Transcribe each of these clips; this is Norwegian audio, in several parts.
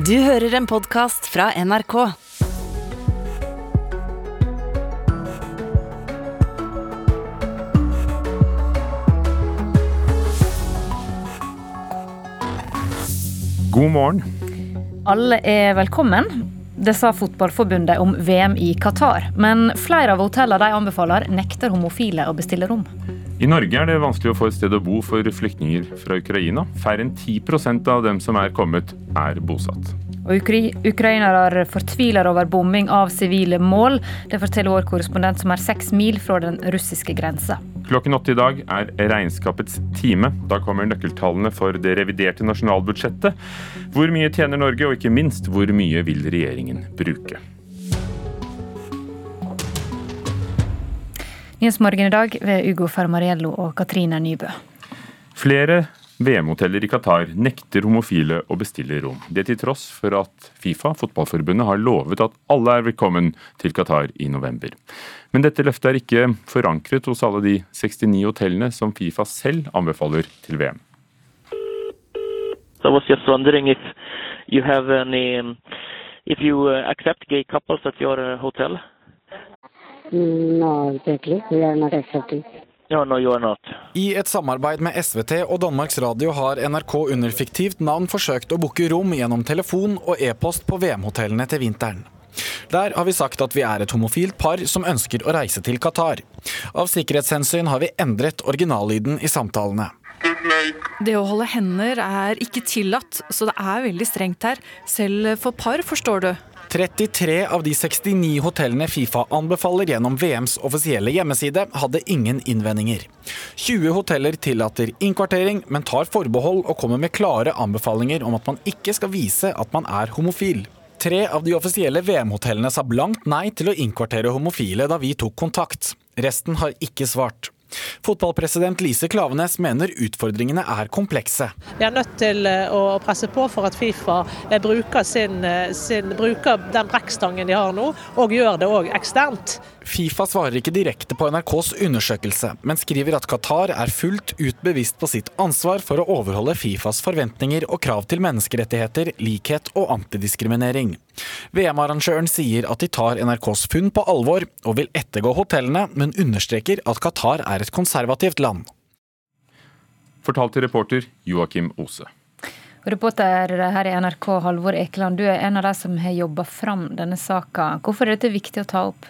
Du hører en podkast fra NRK. God morgen. Alle er velkommen. Det sa Fotballforbundet om VM i Qatar. Men flere av hotellene de anbefaler, nekter homofile å bestille rom. I Norge er det vanskelig å få et sted å bo for flyktninger fra Ukraina. Færre enn 10% av dem som er kommet, er bosatt. Og ukri Ukrainere fortviler over bombing av sivile mål. Det forteller vår korrespondent som er seks mil fra den russiske grensa. Klokken åtte i dag er regnskapets time. Da kommer nøkkeltallene for det reviderte nasjonalbudsjettet. Hvor mye tjener Norge, og ikke minst hvor mye vil regjeringen bruke? Nyhetsmorgen i dag ved Ugo Fermariello og Katrine Nybø. Flere VM-hoteller i Qatar nekter homofile å bestille rom. Det til tross for at Fifa, fotballforbundet, har lovet at alle er velkommen til Qatar i november. Men dette løftet er ikke forankret hos alle de 69 hotellene som Fifa selv anbefaler til VM. So I was just wondering if you have any, if you uh, accept gay couples at your uh, hotel? No, exactly. We are not accepting. No, no, you are not. I et samarbeid med SVT og Danmarks Radio har NRK under fiktivt navn forsøkt å booke rom gjennom telefon og e-post på VM-hotellene til vinteren. Der har vi sagt at vi er et homofilt par som ønsker å reise til Qatar. Av sikkerhetshensyn har vi endret originallyden i samtalene. Det å holde hender er ikke tillatt, så det er veldig strengt her. Selv for par, forstår du. 33 av de 69 hotellene Fifa anbefaler gjennom VMs offisielle hjemmeside, hadde ingen innvendinger. 20 hoteller tillater innkvartering, men tar forbehold og kommer med klare anbefalinger om at man ikke skal vise at man er homofil. Tre av de offisielle VM-hotellene sa blankt nei til å innkvartere homofile da vi tok kontakt. Resten har ikke svart. Fotballpresident Lise Klavenes mener utfordringene er komplekse. Vi er nødt til eh, å presse på for at Fifa eh, bruker, sin, eh, sin, bruker den brekkstangen de har nå, og gjør det òg eksternt. Fifa svarer ikke direkte på NRKs undersøkelse, men skriver at Qatar er fullt ut bevisst på sitt ansvar for å overholde Fifas forventninger og krav til menneskerettigheter, likhet og antidiskriminering. VM-arrangøren sier at de tar NRKs funn på alvor og vil ettergå hotellene, men understreker at Qatar er et konservativt land. Fortalte reporter Joakim Ose. Reporter her i NRK, Halvor Ekeland, du er en av de som har jobba fram denne saka. Hvorfor er dette viktig å ta opp?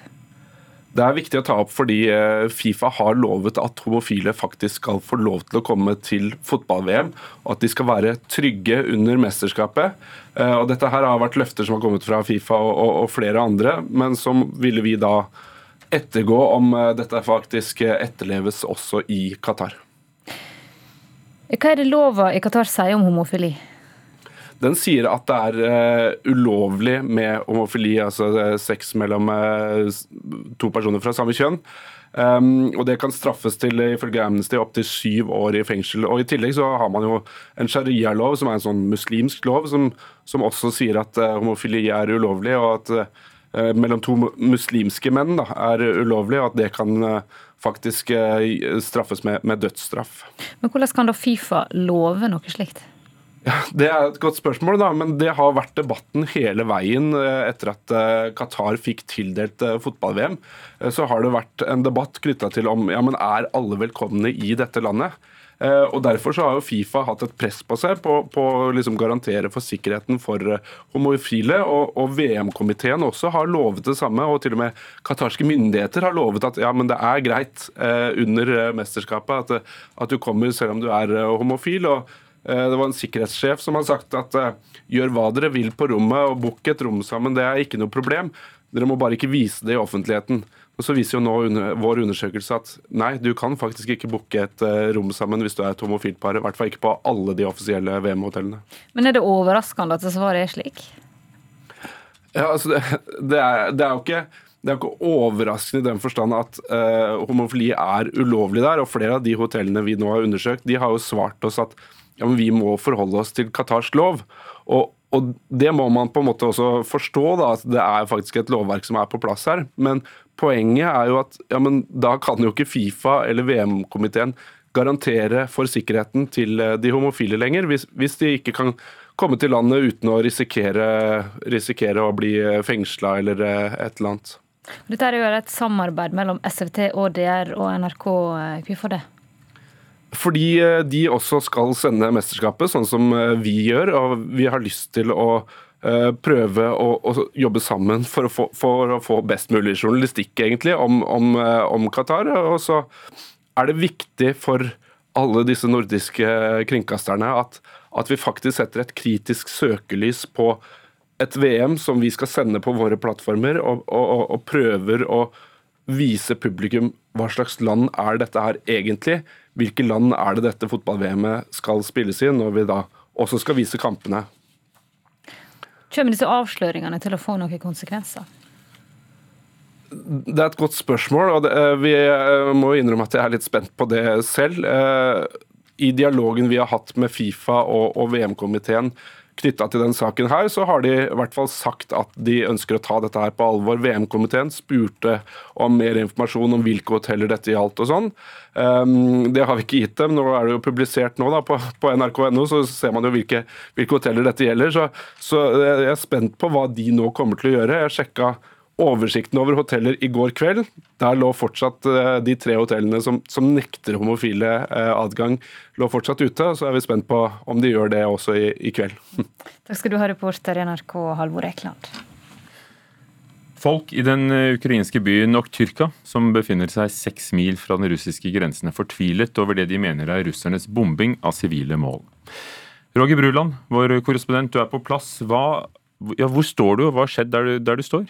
Det er viktig å ta opp fordi eh, Fifa har lovet at homofile faktisk skal få lov til å komme til fotball-VM, og at de skal være trygge under mesterskapet. Eh, og Dette her har vært løfter som har kommet fra Fifa og, og, flere andre, men som ville vi da ettergå om eh, dette faktisk etterleves også i Qatar. Hva er det lova i Qatar sier om homofili? Den sier at det er uh, ulovlig med homofili, altså uh, sex mellom uh, to personer fra samme kjønn. Um, og Det kan straffes til ifølge Amnesty opptil syv år i fengsel. Og I tillegg så har man jo en sharia-lov, som er en sånn muslimsk lov, som, som også sier at homofili er ulovlig, og at mellom to muslimske menn da, er ulovlig, og at det kan faktisk straffes med, med dødsstraff. Men Hvordan kan da Fifa love noe slikt? Ja, Det er et godt spørsmål, da, men det har vært debatten hele veien eh, etter at eh, Qatar fikk tildelt eh, fotball-VM. Så har det vært en debatt knytta til om ja, men er alle velkomne i dette landet. Og Derfor så har jo Fifa hatt et press på seg på å liksom garantere for sikkerheten for homofile. Og, og VM-komiteen også har lovet det samme, og til og med qatarske myndigheter har lovet at ja, men det er greit under mesterskapet at, at, du kommer selv om du er homofil. og det var en sikkerhetssjef som har sagt at eh, gjør hva dere vil på rommet og book et rom sammen, det er ikke noe problem. Dere må bare ikke vise det i offentligheten. Og Så viser jo nå under, vår undersøkelse at nei, du kan faktisk ikke booke et uh, rom sammen hvis du er et homofilt par. I hvert fall ikke på alle de offisielle VM-hotellene. Men er det overraskende at svaret er slik? Ja, altså det, det, er, det er jo ikke det er ikke overraskende i den forstand at uh, homofili er ulovlig der. Og flere av de hotellene vi nå har undersøkt, de har jo svart oss at ja, men vi må forholde oss til Qatars lov. Og, og, det må man på en måte også forstå, da, at det er faktisk et lovverk som er på plass her. Men poenget er jo at ja, men da kan jo ikke Fifa eller VM-komiteen garantere for sikkerheten til eh, de homofile lenger. Hvis, hvis, de ikke kan komme til landet uten å risikere, risikere å bli fengsla eller et eller annet. Dette er jo et samarbeid mellom SVT, ODR og NRK. Hvorfor det? Fordi de også skal sende mesterskapet, sånn som vi gjør. Og vi har lyst til å Eh, prøve å, å, jobbe sammen for å, få, for å, få, best mulig journalistikk egentlig om, om, eh, om Qatar. Og så er det viktig for alle disse nordiske kringkasterne at, at, vi faktisk setter et kritisk søkelys på et VM som vi skal sende på våre plattformer, og, og, og prøver å vise publikum hva slags land er dette her egentlig. Hvilke land er det dette fotball-VM-et skal spilles i, når vi da også skal vise kampene. Kommer disse avsløringene til å få noen konsekvenser? Det er et godt spørsmål, og det, eh, vi eh, må innrømme at jeg er litt spent på det selv. Eh, I dialogen vi har hatt med Fifa og, og VM-komiteen knytta til den saken her, så har de i hvert fall sagt at de ønsker å ta dette her på alvor. VM-komiteen spurte om mer informasjon om hvilke hoteller dette gjaldt og sånn. Um, det har vi ikke gitt dem. Nå er det jo publisert nå da, på, på nrk.no, så ser man jo hvilke, hvilke hoteller dette gjelder. Så, så jeg er spent på hva de nå kommer til å gjøre. Jeg sjekka oversikten over hoteller i går kveld. Der lå fortsatt eh, de tre hotellene som, som nekter homofile eh, adgang, lå fortsatt ute. Så er vi spent på om de gjør det også i, i kveld. Takk skal du ha, reporter i NRK Halvor Ekland. Folk i den eh, ukrainske byen Oktyrka, som befinner seg seks mil fra den russiske grensen, er fortvilet over det de mener er russernes bombing av sivile mål. Roger Bruland, vår korrespondent, du er på plass. Hva, ja, hvor står du, og hva har skjedd der du, der du står?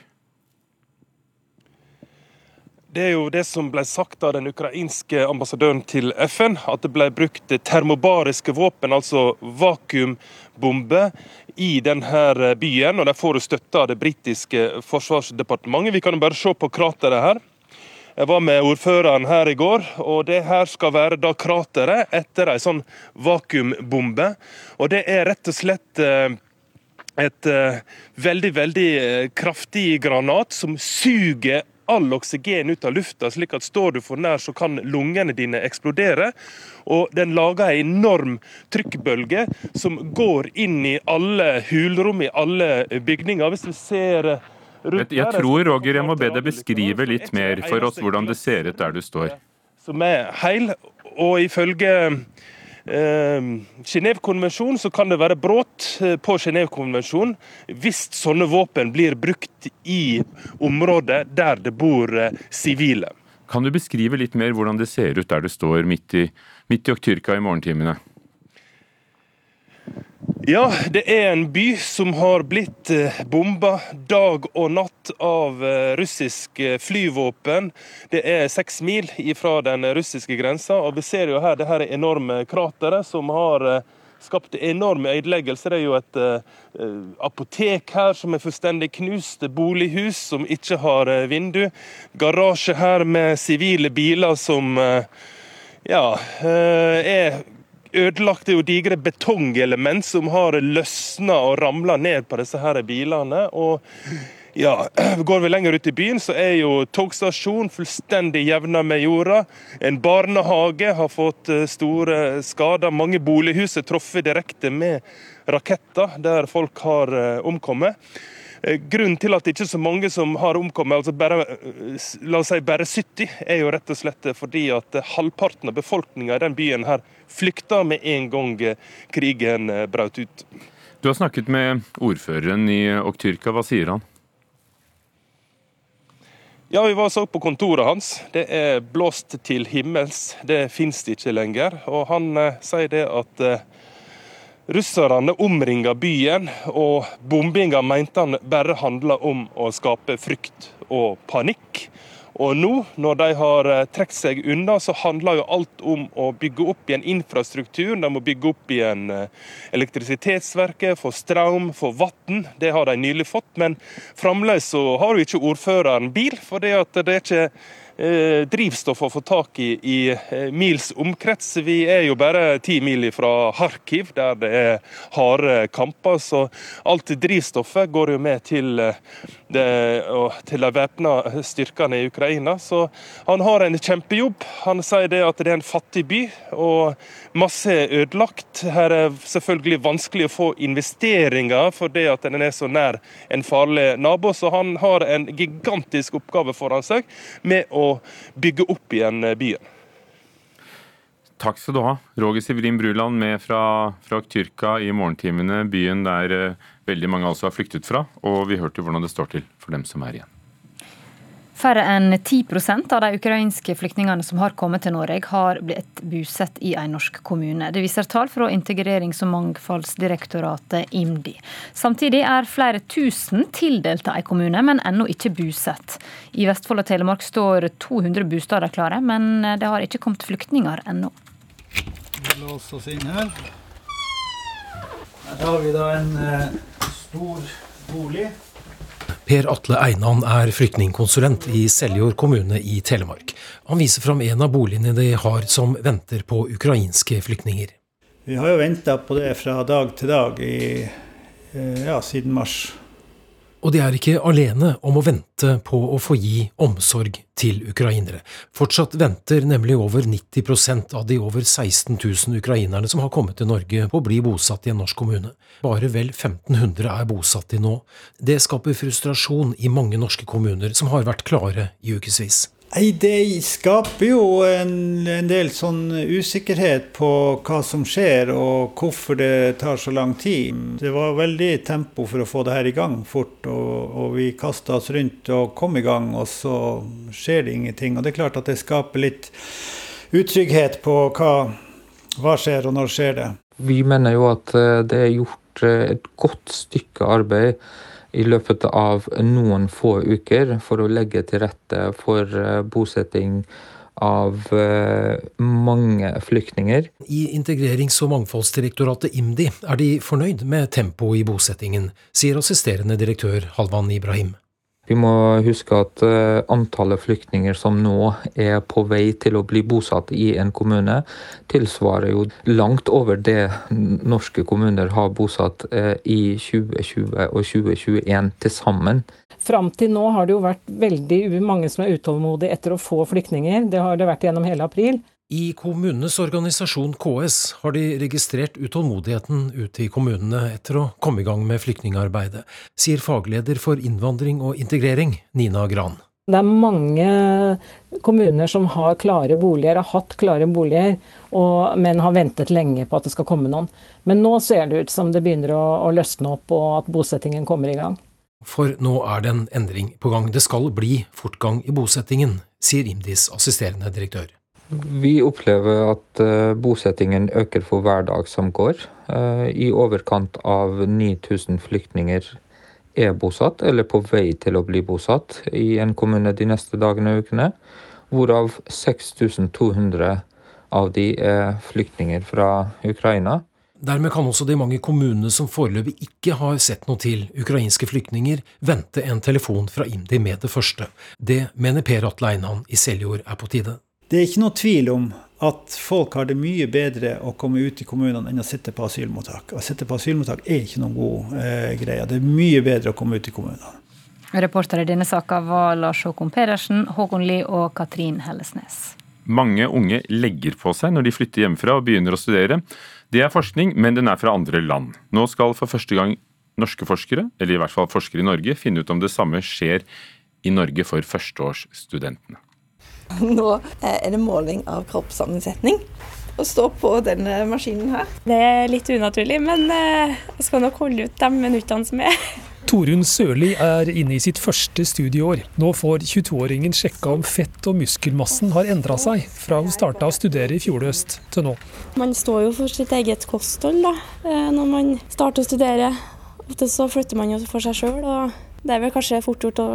Det er jo det som ble sagt av den ukrainske ambassadøren til FN, at det ble brukt termobariske våpen, altså vakuumbomber, i denne byen. Og de får støtte av det britiske forsvarsdepartementet. Vi kan jo bare se på krateret her. Jeg var med ordføreren her i går, og det her skal være da krateret etter ei sånn vakuumbombe. Og det er rett og slett eh, et uh, veldig, veldig uh, kraftig granat som suger all oksygen ut av lufta, slik at står du for nær, så kan lungene dine eksplodere. Og den lager en enorm trykkbølge som går inn i alle hulrom i alle bygninger. Hvis du ser rundt Jeg tror Roger, jeg må be deg beskrive litt mer for oss hvordan det ser ut der du står. Som er heil, og ifølge Genévekonvensjonen, så kan det være brudd eh, på Genévekonvensjonen hvis sånne våpen blir brukt i områder der det bor eh, sivile. Kan du beskrive litt mer hvordan det ser ut der du står midt i, midt i Oktyrka i morgentimene? Ja, det er en by som har blitt eh, bomba dag og natt av eh, russisk eh, flyvåpen. Det er seks mil fra den russiske grensa, og vi ser jo her det her enorme krateret som har skapt enorme ødeleggelser. Det er jo et apotek her som er fullstendig knust, bolighus som ikke har vindu, garasje her med sivile biler som ja, er ødelagte jo digre betongelement som har løsna og ramla ned på disse her bilene. og ja, Går vi lenger ut i byen, så er jo togstasjonen fullstendig jevna med jorda. En barnehage har fått eh, store skader. Mange bolighus er truffet direkte med raketter, der folk har eh, omkommet. Eh, grunnen til at det ikke er så mange som har omkommet, altså bare, la oss si bare 70, er jo rett og slett fordi at halvparten av befolkninga i den byen her flykta med en gang krigen brøt ut. Du har snakket med ordføreren i Oktyrka. Hva sier han? Ja, Vi var så på kontoret hans. Det er blåst til himmels. Det fins det ikke lenger. Og han eh, sier det at eh, russerne omringa byen, og bombinga mente han bare handla om å skape frykt og panikk. Og nå, når de har eh, trukket seg unna, så handler jo alt om å bygge opp igjen infrastruktur. De må bygge opp igjen eh, elektrisitetsverket, få strøm, få vann. Det har de nylig fått. Men fremdeles så har jo ikke ordføreren bil, for det, er ikke drivstoff å få tak i i eh, mils omkrets. Vi er jo bare ti mil fra Kharkiv, der det er harde kamper. Så alt drivstoffet går jo med til, det, til de væpna styrkene i Ukraina. Så han har en kjempejobb. Han sier det at det er en fattig by, og masse er ødelagt. Her er selvfølgelig vanskelig å få investeringer for det at den er så nær en farlig nabo. Så han har en gigantisk oppgave foran seg med å bygge opp igjen byen. Takk skal du ha. Roger Sivrin Bruland med fra, fra Tyrka i morgentimene, byen der eh, veldig mange altså har flyktet fra. Og vi hørte hvordan det står til for dem som er igjen. Færre enn 10% av de ukrainske flyktningene som har kommet til Norge, har blitt bosatt i en norsk kommune. Det viser tall fra Integrerings- og mangfoldsdirektoratet IMDi. Samtidig er flere tusen tildelt en kommune, men ennå ikke bosatt. I Vestfold og Telemark står 200 bosteder klare, men det har ikke kommet flyktninger ennå. Vi låser oss inn her. Her har vi da en eh, stor bolig. Per Atle Einan er flyktningkonsulent i Seljord kommune i Telemark. Han viser fram en av boligene de har som venter på ukrainske flyktninger. Vi har jo venta på det fra dag til dag i, eh, ja, siden mars. Og de er ikke alene om å vente på å få gi omsorg til ukrainere. Fortsatt venter nemlig over 90% av de over 16 000 ukrainerne som har kommet til Norge på å bli bosatt i en norsk kommune. Bare vel 1500 er bosatt i nå. Det skaper frustrasjon i mange norske kommuner som har vært klare i ukevis. Nei, Det skaper jo en, en, del sånn usikkerhet på hva som skjer og hvorfor det tar så lang tid. Det var veldig tempo for å få det her i gang fort, og, og vi kasta oss rundt og kom i gang, og så skjer det ingenting. Og det er klart at det skaper litt utrygghet på hva, hva skjer og når skjer det. Vi mener jo at eh, det er gjort eh, et godt stykke arbeid i løpet av noen få uker for å legge til rette for eh, bosetting av eh, mange flyktninger. I Integrerings- og mangfoldsdirektoratet IMDi er de fornøyd med tempoet i bosettingen, sier assisterende direktør Halvan Ibrahim. Vi må huske at uh, antallet flyktninger som nå er på vei til å bli bosatt i en kommune, tilsvarer jo langt over det norske kommuner har bosatt uh, i 2020 og 2021 til sammen. Fram til nå har det jo vært veldig mange som er utålmodige etter å få flyktninger. Det har det vært gjennom hele april. I kommunenes organisasjon KS har de registrert utålmodigheten ute i kommunene etter å komme i gang med flyktningarbeidet, sier fagleder for innvandring og integrering, Nina Gran. Det er mange kommuner som har klare boliger, har hatt klare boliger, og, men har ventet lenge på at det skal komme noen. Men nå ser det ut som det begynner å, å løsne opp, og at bosettingen kommer i gang. For nå er det en endring på gang. Det skal bli fortgang i bosettingen, sier IMDis assisterende direktør. Vi opplever at uh, bosettingen øker for hver dag som går. Uh, I overkant av 9000 flyktninger er bosatt, eller på vei til å bli bosatt, i en kommune de neste dagene og ukene. Hvorav 6200 av de er flyktninger fra Ukraina. Dermed kan også de mange kommunene som foreløpig ikke har sett noe til ukrainske flyktninger, vente en telefon fra IMDi med det første. Det mener Per Atle Einan i Seljord er på tide. Det er ikke noe tvil om at folk har det mye bedre å komme ut i kommunene enn å sitte på asylmottak. Å sitte på asylmottak er ikke noen god eh, greie. Det er mye bedre å komme ut i kommunene. Reportere i denne saka var Lars Håkon Pedersen, Håkon Lie og Katrin Hellesnes. Mange unge legger på seg når de flytter hjemmefra og begynner å studere. Det er forskning, men den er fra andre land. Nå skal for første gang norske forskere, eller i hvert fall forskere i Norge, finne ut om det samme skjer i Norge for førsteårsstudentene. Nå eh, er det måling av kroppssammensetning å stå på denne maskinen her. Det er litt unaturlig, men eh, jeg skal nok holde ut de minuttene som er. Torunn Sørli er inne i sitt første studieår. Nå får 22-åringen sjekka om fett- og muskelmassen har endra seg fra hun starta å studere i fjor høst til nå. Man står jo for sitt eget kosthold da, eh, når man starter å studere. Ofte så flytter man jo for seg sjøl, og det er vel kanskje fort gjort å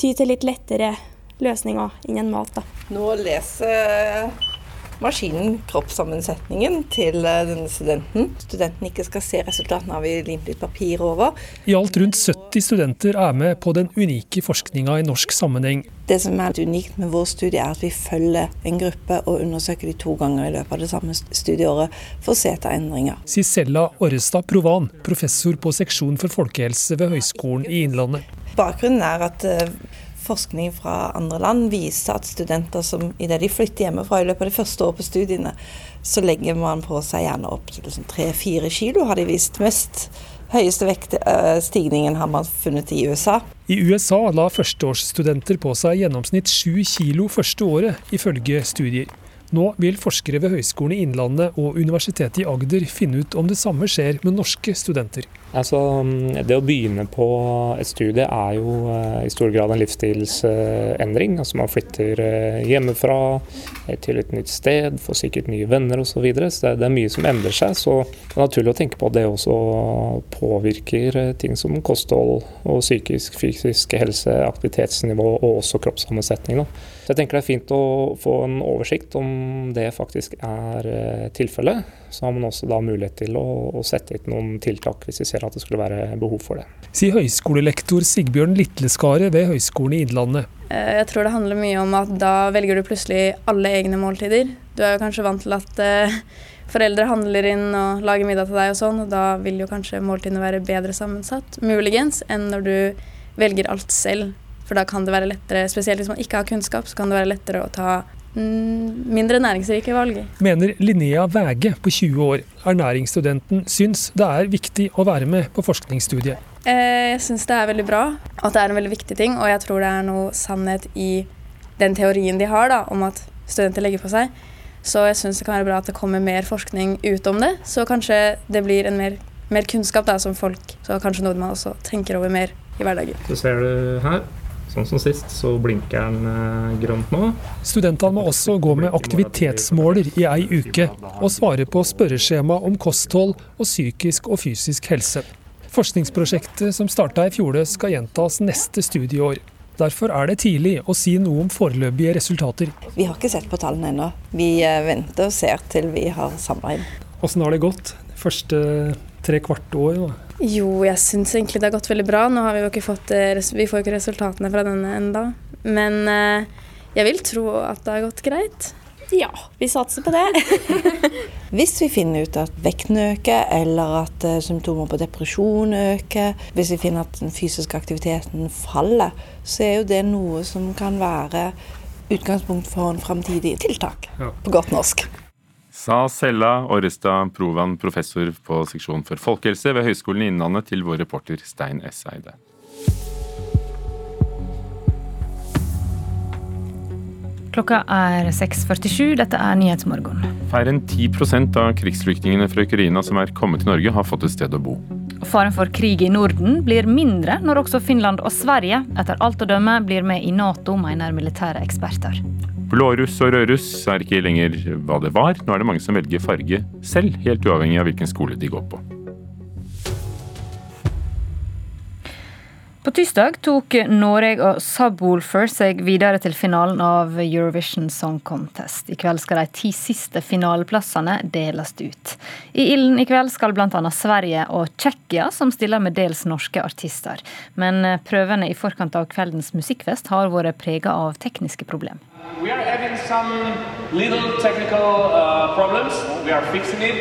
ty til litt lettere løsninger innen mat. Da. Nå leser maskinen kroppssammensetningen til eh, denne studenten. Studenten ikke skal se resultatene har vi limt litt papir over. I alt rundt 70 studenter er med på den unike forskninga i norsk sammenheng. Det som er unikt med vår studie, er at vi følger en gruppe og undersøker de to ganger i løpet av det samme studieåret for å se etter endringer. Sisella Orrestad Provan, professor på seksjon for folkehelse ved Høgskolen i Innlandet. Bakgrunnen er at eh, forskning fra andre land viser at studenter som idet de flytter hjemmefra i løpet av det første året på studiene, så legger man på seg gjerne opp til liksom tre-fire kilo, har de vist mest. Høyeste vektstigningen har man funnet i USA. I USA la førsteårsstudenter på seg gjennomsnitt sju kilo første året, ifølge studier. Nå vil forskere ved Høgskolen i Innlandet og Universitetet i Agder finne ut om det samme skjer med norske studenter. Altså, det å begynne på et studie er jo eh, i stor grad en livsstilsendring. Altså man flytter eh, hjemmefra eh, til et nytt sted, får sikkert nye venner osv. Så, videre. så det er mye som endrer seg. Så det er naturlig å tenke på at det også påvirker ting som kosthold og psykisk, fysisk helse, aktivitetsnivå og også kroppssammensetning. Så jeg tenker det er fint å få en oversikt om det faktisk er tilfellet. Så har man også da mulighet til å, å sette ut noen tiltak hvis vi ser at det skulle være behov for det. Sier høyskolelektor Sigbjørn Litleskaret ved Høgskolen i Innlandet. Eh, jeg tror det handler mye om at da velger du plutselig alle egne måltider. Du er jo kanskje vant til at eh, foreldre handler inn og lager middag til deg og sånn, og da vil jo kanskje måltidene være bedre sammensatt, muligens, enn når du velger alt selv. For da kan det være lettere, spesielt hvis man ikke har kunnskap, så kan det være lettere å ta mindre næringsrike valg. Mener Linnea Væge på 20 år, ernæringsstudenten, syns det er viktig å være med på forskningsstudiet. Eh, jeg syns det er veldig bra, at det er en veldig viktig ting, og jeg tror det er noe sannhet i den teorien de har da, om at studenter legger på seg. Så jeg syns det kan være bra at det kommer mer forskning ut om det, så kanskje det blir en mer, mer kunnskap da, som folk, så kanskje noe man også tenker over mer i hverdagen. Så ser du her, Sånn som sist, så blinker den eh, grønt nå. Studentene må også gå med aktivitetsmåler i ei uke, og svare på spørreskjema om kosthold og psykisk og fysisk helse. Forskningsprosjektet som starta i fjor, skal gjentas neste studieår. Derfor er det tidlig å si noe om foreløpige resultater. Vi har ikke sett på tallene ennå. Vi eh, venter og ser til vi har samarbeid. Hvordan har det gått? Første tre kvart år? Da. Jo, jeg syns egentlig det har gått veldig bra. Nå har vi jo ikke fått eh, Vi får ikke resultatene fra denne enda. Men eh, jeg vil tro at det har gått greit. Ja, vi satser på det. hvis vi finner ut at vekten øker, eller at uh, symptomer på depresjon øker, hvis vi finner at den fysiske aktiviteten faller, så er jo det noe som kan være utgangspunkt for en framtidig tiltak, ja. på godt norsk sa Sella Orrestad Provan, professor på seksjon for folkehelse ved Høgskolen i Innlandet, til vår reporter Stein S. Eide. Klokka er 6.47. Dette er Nyhetsmorgen. Færre enn 10% av krigsflyktningene fra Ukraina som er kommet til Norge, har fått et sted å bo. Faren for krig i Norden blir mindre når også Finland og Sverige etter alt å dømme blir med i Nato, mener militære eksperter. Blåruss og rødruss er ikke lenger hva det var. Nå er det mange som velger farge selv, helt uavhengig av hvilken skole de går på. På tirsdag tok Norge og Subwoolfer seg videre til finalen av Eurovision Song Contest. I kveld skal de ti siste finaleplassene deles ut. I ilden i kveld skal bl.a. Sverige og Tsjekkia, som stiller med dels norske artister. Men prøvene i forkant av kveldens musikkfest har vært prega av tekniske problemer. We are having some little technical uh, problems. We are fixing it.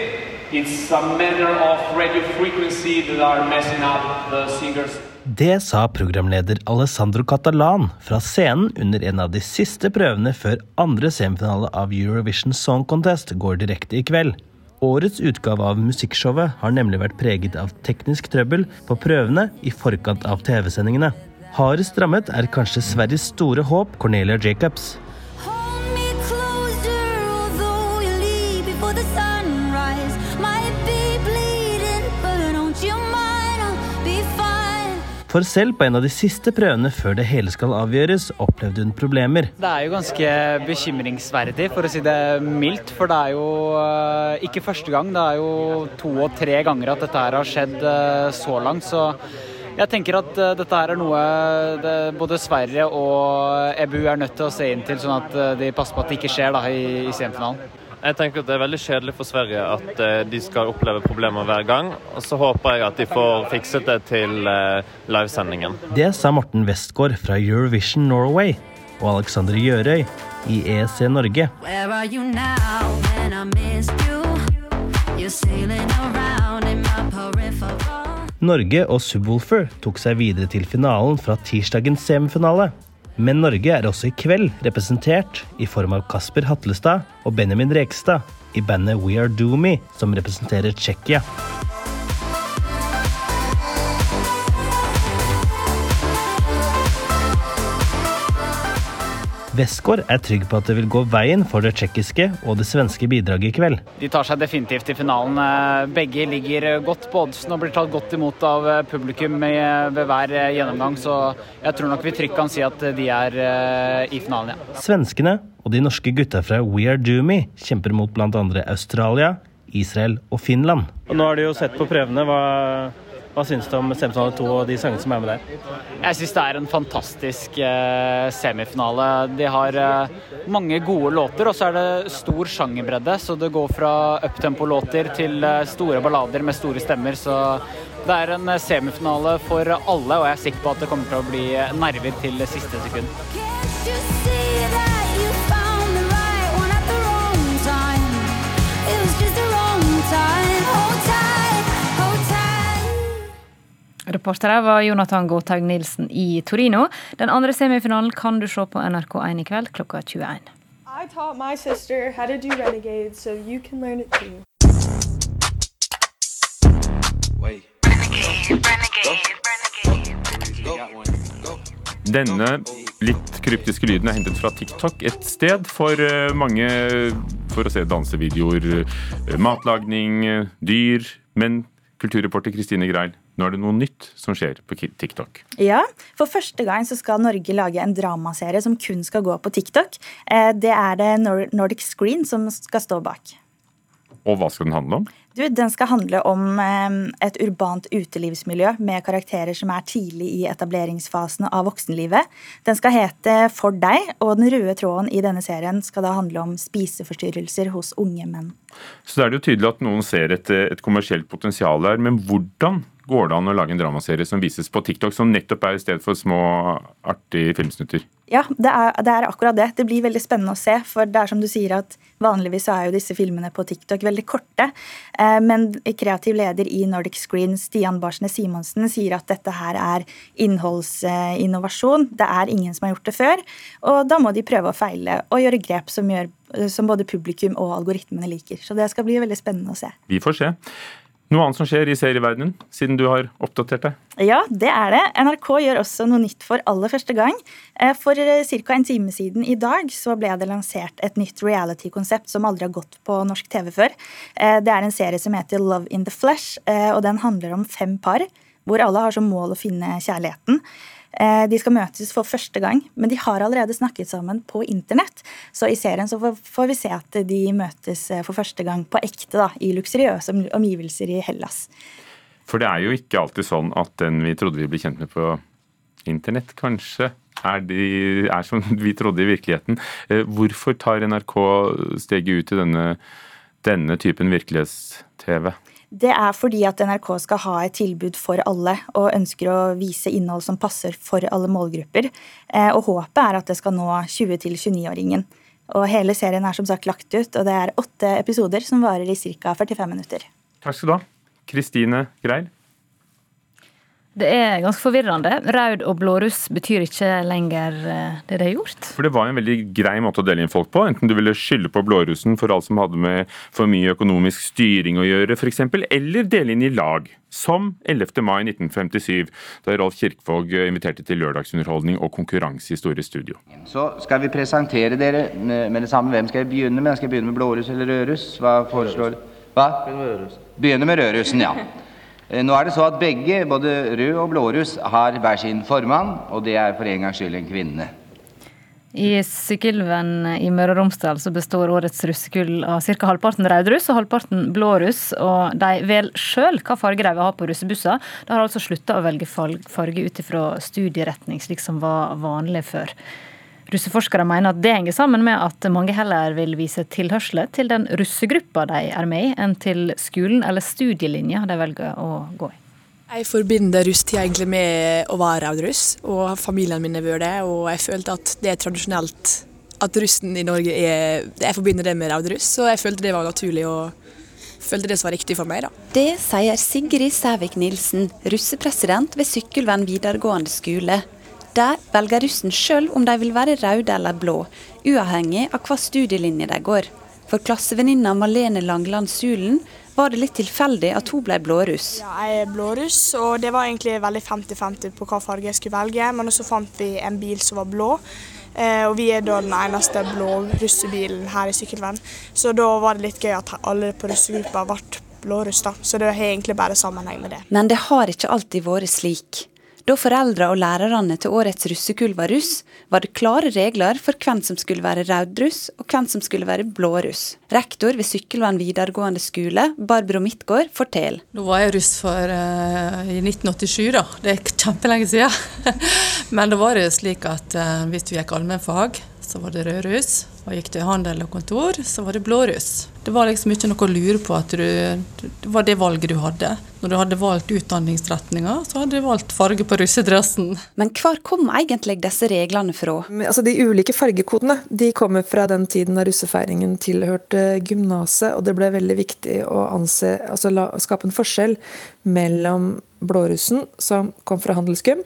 It's a matter of radio frequency that are messing up the singers. Det sa programleder Alessandro Catalan fra scenen under en av de siste prøvene før andre semifinale av Eurovision Song Contest går direkte i kveld. Årets utgave av musikkshowet har nemlig vært preget av teknisk trøbbel på prøvene i forkant av TV-sendingene. Hardest rammet er kanskje Sveriges store håp, Cornelia Jacobs. For selv på en av de siste prøvene før det hele skal avgjøres, opplevde hun problemer. Det er jo ganske bekymringsverdig, for å si det mildt. For det er jo eh, ikke første gang, det er jo to og tre ganger at dette her har skjedd eh, så langt. Så jeg tenker at eh, dette her er noe både Sverige og EBU er nødt til å se inn til, sånn at de passer på at det ikke skjer da, i, i semifinalen. Jeg tenker at Det er veldig kjedelig for Sverige at eh, de skal oppleve problemer hver gang. Og så håper jeg at de får fikset det til eh, livesendingen. Det sa Morten Westgård fra Eurovision Norway og Alexander Gjørøy i EC Norge. Norge og Subwoolfer tok seg videre til finalen fra tirsdagens semifinale. Men Norge er også i kveld representert i form av Kasper Hatlestad og Benjamin Rekstad i bandet We Are Doomy, som representerer Tsjekkia. Westgård er trygg på at det vil gå veien for det tsjekkiske og det svenske bidraget i kveld. De tar seg definitivt i finalen. Eh, Begge ligger godt på oddsen og blir tatt godt imot av eh, publikum ved hver eh, gjennomgang, så jeg tror nok vi trygt kan si at de er i finalen, ja. Svenskene og de norske gutta fra We Are Doomy kjemper mot bl.a. Australia, Israel og Finland. Og nå har de jo sett på prøvene. Hva, hva syns du om semifinale to og de sangene som er med der? Jeg syns det er en fantastisk eh, semifinale. De har eh, mange gode låter, og så er det stor sjangerbredde. Så det går fra uptempo-låter til eh, store ballader med store stemmer. Så det er en semifinale for alle, og jeg er sikker på at det kommer til å bli nerver til siste sekund. Reporter her var Jonathan Gåthaug Nilsen i Torino. Den andre semifinalen kan du se på NRK1 i kveld klokka 21. I taught my sister how to do Renegade, so you can learn it too. Denne litt kryptiske lyden er hentet fra TikTok, et sted for eh, mange for å se dansevideoer, eh, matlagning, eh, dyr. Men kulturreporter Kristine Greil, nå er det noe nytt som skjer på TikTok. Ja, for første gang så skal Norge lage en dramaserie som kun skal gå på TikTok. Det er det Nordic Screen som skal stå bak. Og hva skal den handle om? Du, Den skal handle om et urbant utelivsmiljø med karakterer som er tidlig i etableringsfasen av voksenlivet. Den skal hete For deg, og den røde tråden i denne serien skal da handle om spiseforstyrrelser hos unge menn. Så da er det jo tydelig at noen ser et, et kommersielt potensial her, men hvordan går det an å lage en dramaserie som vises på TikTok, som nettopp er i stedet for små, artige filmsnutter? Ja, det er, det er, akkurat det. Det blir veldig spennende å se. For det er som du sier at vanligvis er jo disse filmene på TikTok veldig korte. Eh, men kreativ leder i Nordic Screen, Stian Barsene Simonsen, sier at dette her er innholdsinnovasjon. Det er ingen som har gjort det før. Og da må de prøve å feile og gjøre grep som, gjør, som både publikum og algoritmene liker. Så det skal bli veldig spennende å se. Vi får se. Noe annet som skjer i serieverdenen, siden du har oppdatert deg? Ja, det er det. NRK gjør også noe nytt for aller første gang. Eh, for eh, ca. en time siden i dag så ble det lansert et nytt reality-konsept som aldri har gått på norsk TV før. Eh, det er en serie som heter Love in the Flesh, og den handler om fem par hvor alle har som mål å finne kjærligheten. Eh, de skal møtes for første gang, men de har allerede snakket sammen på internett. Så i serien så får vi se at de møtes eh, for første gang på ekte da, i luksuriøse omgivelser i Hellas. For det er jo ikke alltid sånn at den vi trodde vi ble kjent med på internett, kanskje er, de, er som vi trodde i virkeligheten. Eh, hvorfor tar NRK steget ut i denne, denne typen virkelighets-TV? Det er fordi at NRK skal ha et tilbud for alle, og ønsker å vise innhold som passer for alle målgrupper. Eh, og håpet er at det skal nå 20-29-åringen. Og hele serien er som sagt lagt ut, og det er åtte episoder som varer i ca. 45 minutter. Takk skal du ha. Kristine Greil. Det er ganske forvirrende. Rød og blåruss betyr ikke lenger eh, det det har gjort. For det var en veldig grei måte å dele inn folk på. Enten du ville skylde på blårussen for alt som hadde med for mye økonomisk styring å gjøre, f.eks., eller dele inn i lag. Som 11. mai 1957, da Rolf Kirkvaag inviterte til lørdagsunderholdning og konkurranse i Store Studio. Så skal vi presentere dere med det samme. Hvem skal jeg begynne med? Skal jeg begynne med blåruss eller rødruss? Hva foreslår Hva? Begynne med rødrussen, ja. Eh, nå er det så at begge, både rød og blåruss, har hver sin formann, og det er for en gangs skyld en kvinne. I Sykkylven i Møre og Romsdal så består årets russekull av ca. halvparten rødruss og halvparten blåruss. Og de velger sjøl hva farge de vil ha på russebusser. De har altså slutta å velge farge ut ifra studieretning, slik som var vanlig før. Russeforskere mener at det henger sammen med at mange heller vil vise tilhørsel til den russegruppa de er med i, enn til skolen eller studielinja de velger å gå i. Jeg forbinder russtid egentlig med å være russ, og familien min har vært det. Og jeg følte at det er tradisjonelt at russen i Norge er Jeg forbinder det med raudruss, så jeg følte det var naturlig og følte det som var riktig for meg, da. Det sier Sigrid Sævik Nilsen, russepresident ved Sykkylven videregående skole. Der velger russen sjøl om de vil være røde eller blå, uavhengig av hva studielinje de går. For klassevenninna Malene Langland Sulen var det litt tilfeldig at hun ble blåruss. Ja, jeg er blåruss, og det var egentlig veldig 50-50 på hva farge jeg skulle velge. Men så fant vi en bil som var blå, eh, og vi er da den eneste blå russebilen her i Sykkylven. Så da var det litt gøy at alle på russegruppa ble blåruss, da. Så det har egentlig bare sammenheng med det. Men det har ikke alltid vært slik. Da foreldra og lærerne til årets russekull var russ, var det klare regler for hvem som skulle være rødruss og hvem som skulle være blåruss. Rektor ved Sykkylven videregående skole, Barbro Midtgaard, forteller. Da var jeg russ for, uh, i 1987, da. Det er kjempelenge siden. Men da var det slik at uh, hvis du gikk allmennfag, så var det rød russ. Og gikk du i handel og kontor, så var det blåruss. Det var liksom ikke noe å lure på at du, det var det valget du hadde. Når du hadde valgt utdanningsretninga, så hadde du valgt farge på russedressen. Men hvor kom egentlig disse reglene fra? Altså De ulike fargekodene de kommer fra den tiden da russefeiringen tilhørte gymnaset, og det ble veldig viktig å anse, altså la, skape en forskjell mellom blårussen, som kom fra handelsgym,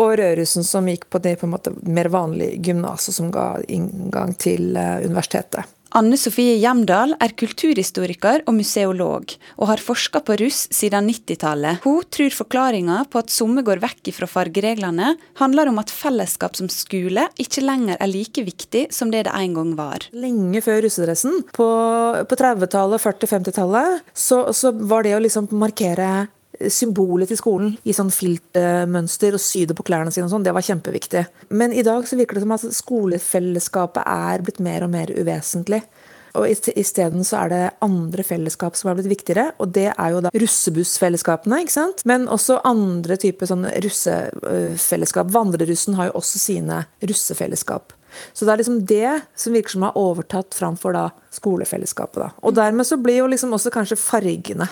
og Rørussen, som gikk på det på en måte mer vanlige gymnaset, som ga inngang til universitetet. Anne Sofie Hjemdal er kulturhistoriker og museolog, og har forska på russ siden 90-tallet. Hun tror forklaringa på at somme går vekk fra fargereglene, handler om at fellesskap som skole ikke lenger er like viktig som det det en gang var. Lenge før russedressen, på, på 30-tallet, 40-50-tallet, så, så var det å liksom markere symbolet til skolen i sånn filtmønster og sy det på klærne sine og sånn, det var kjempeviktig. Men i dag så virker det som at skolefellesskapet er blitt mer og mer uvesentlig. Og isteden så er det andre fellesskap som er blitt viktigere, og det er jo da russebussfellesskapene, ikke sant. Men også andre typer sånn russefellesskap. Vandrerussen har jo også sine russefellesskap. Så det er liksom det som virker som har overtatt framfor da skolefellesskapet. da. Og dermed så blir jo liksom også kanskje fargene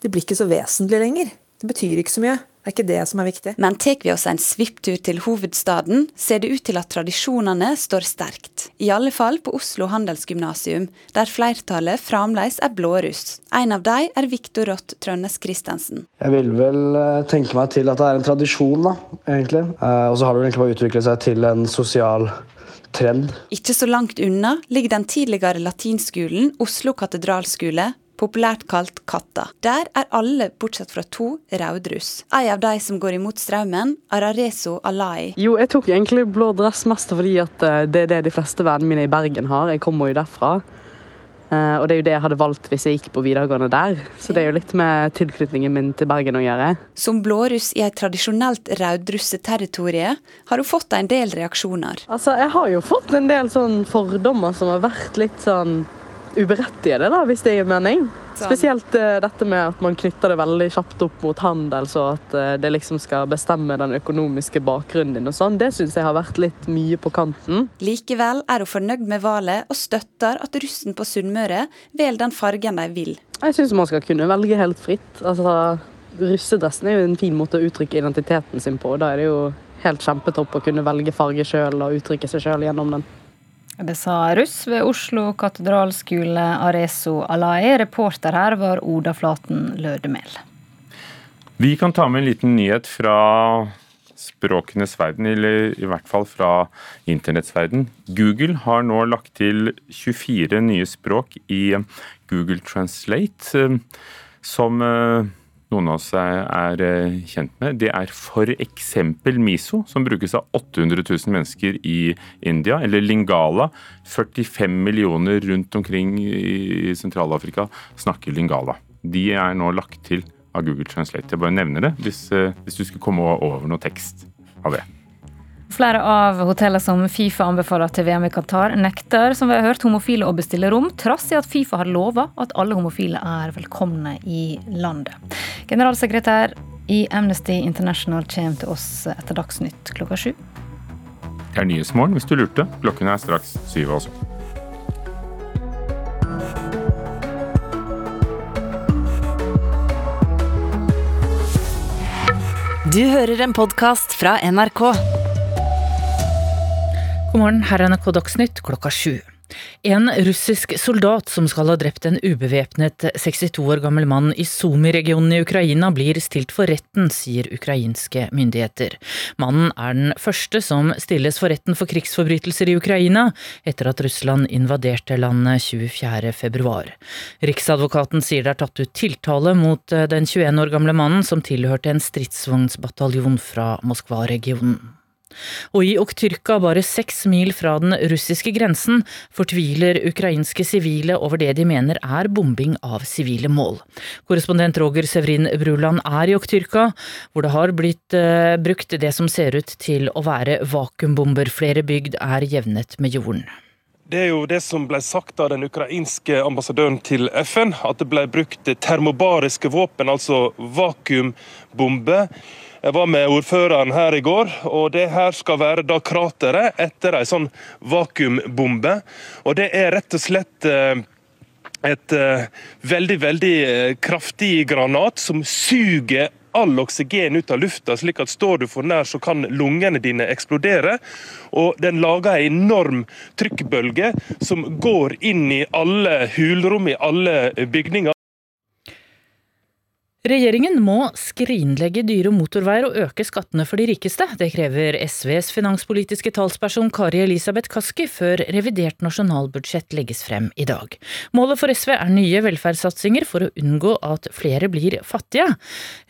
det blir ikke så vesentlig lenger. Det betyr ikke så mye. Det er ikke det som er viktig. Men tar vi oss en svipptur til hovedstaden, ser det ut til at tradisjonene står sterkt. I alle fall på Oslo handelsgymnasium, der flertallet fremdeles er blåruss. En av dem er Viktor Rott Trønnes Christensen. Jeg vil vel tenke meg til at det er en tradisjon, da, egentlig. Og så har det vel egentlig bare utviklet seg til en sosial trend. Ikke så langt unna ligger den tidligere latinskolen Oslo katedralskole, populært kalt Katta. Der er alle, bortsett fra to, rødruss. En av de som går imot strømmen, Arareso Alai. Jo, jeg tok egentlig blå dress mest fordi at det er det de fleste vennene mine i Bergen har. Jeg kommer jo derfra. Og det er jo det jeg hadde valgt hvis jeg gikk på videregående der. Så det er jo litt med tilknytningen min til Bergen å gjøre. Som blåruss i et tradisjonelt rødrusseterritorie har hun fått en del reaksjoner. Altså, jeg har jo fått en del sånn fordommer som har vært litt sånn uberettigede, da, hvis det gir mening. Spesielt uh, dette med at man knytter det veldig kjapt opp mot handel, så at uh, det liksom skal bestemme den økonomiske bakgrunnen din og sånn. Det syns jeg har vært litt mye på kanten. Likevel er hun fornøyd med valget, og støtter at russen på Sunnmøre velger den fargen de vil. Jeg syns man skal kunne velge helt fritt. Altså, russedressen er jo en fin måte å uttrykke identiteten sin på. Da er det jo helt kjempetopp å kunne velge farge sjøl og uttrykke seg sjøl gjennom den. Det sa russ ved Oslo katedralskole Areso Alae. Reporter her var Oda Flaten Lødemel. Vi kan ta med en liten nyhet fra språkenes verden, eller i hvert fall fra internetts verden. Google har nå lagt til 24 nye språk i Google Translate, som noen av oss er kjent med. Det er f.eks. Miso, som brukes av 800 000 mennesker i India. Eller Lingala. 45 millioner rundt omkring i Sentral-Afrika snakker lingala. De er nå lagt til av Google Translate. Jeg bare nevner det hvis, hvis du skulle komme over noe tekst av det. Flere av hotellene som Fifa anbefaler til VM i Qatar, nekter som vi har hørt, homofile å bestille rom, trass i at Fifa har lova at alle homofile er velkomne i landet. Generalsekretær i Amnesty International kommer til oss etter Dagsnytt klokka sju. Det er Nyhetsmorgen hvis du lurte. Klokken er straks syv også. Du hører en podkast fra NRK. God morgen, her er NRK Dagsnytt klokka sju. En russisk soldat som skal ha drept en ubevæpnet 62 år gammel mann i Sumi-regionen i Ukraina, blir stilt for retten, sier ukrainske myndigheter. Mannen er den første som stilles for retten for krigsforbrytelser i Ukraina, etter at Russland invaderte landet 24. februar. Riksadvokaten sier det er tatt ut tiltale mot den 21 år gamle mannen som tilhørte en stridsvognsbataljon fra Moskva-regionen. Og i Oktyrka, bare seks mil fra den russiske grensen, fortviler ukrainske sivile over det de mener er bombing av sivile mål. Korrespondent Roger Severin Bruland er i Oktyrka, hvor det har blitt uh, brukt det som ser ut til å være vakuumbomber. Flere bygd er jevnet med jorden. Det er jo det som ble sagt av den ukrainske ambassadøren til FN, at det ble brukt termobariske våpen, altså vakuumbomber. Jeg var med ordføreren her i går, og det her skal være da krateret etter ei sånn vakuumbombe. Og det er rett og slett eh, et eh, veldig, veldig eh, kraftig granat som suger all oksygen ut av lufta, slik at står du for nær, så kan lungene dine eksplodere. Og den lager en enorm trykkbølge som går inn i alle hulrom i alle bygninger. Regjeringen må skrinlegge dyre motorveier og øke skattene for de rikeste. Det krever SVs finanspolitiske talsperson Kari Elisabeth Kaski før revidert nasjonalbudsjett legges frem i dag. Målet for SV er nye velferdssatsinger for å unngå at flere blir fattige.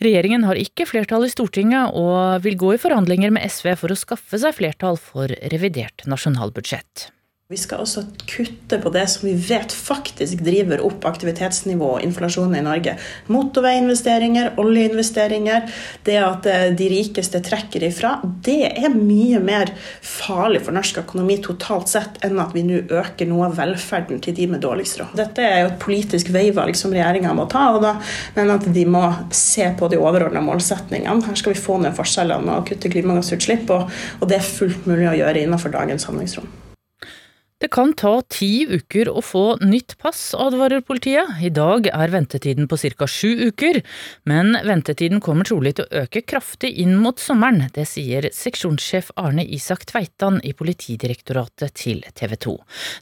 Regjeringen har ikke flertall i Stortinget og vil gå i forhandlinger med SV for å skaffe seg flertall for revidert nasjonalbudsjett. Vi skal også kutte på det som vi vet faktisk driver opp aktivitetsnivå og inflasjonen i Norge. Motorveiinvesteringer, oljeinvesteringer, det at eh, de rikeste trekker ifra. Det er mye mer farlig for norsk økonomi totalt sett enn at vi nå øker noe av velferden til de med dårligst råd. Dette er jo et politisk veivalg som regjeringa må ta, da mener at de må se på de overordna målsetningene. Her skal vi få ned forskjellene og kutte klimagassutslipp, og, og det er fullt mulig å gjøre innenfor dagens handlingsrom. Det kan ta ti uker å få nytt pass, advarer politiet. I dag er ventetiden på ca. sju uker, men ventetiden kommer trolig til å øke kraftig inn mot sommeren. Det sier seksjonssjef Arne Isak Tveitan i Politidirektoratet til TV 2.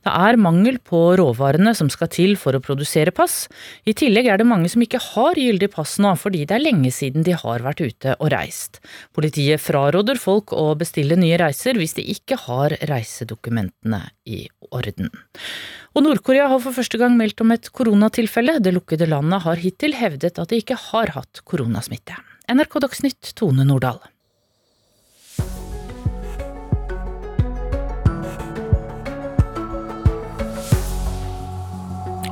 Det er mangel på råvarene som skal til for å produsere pass. I tillegg er det mange som ikke har gyldig pass nå, fordi det er lenge siden de har vært ute og reist. Politiet fraråder folk å bestille nye reiser hvis de ikke har reisedokumentene i orden. Og Nord-Korea har for første gang meldt om et koronatilfelle. Det lukkede landet har hittil hevdet at de ikke har hatt koronasmitte. NRK Dagsnytt, Tone Nordahl.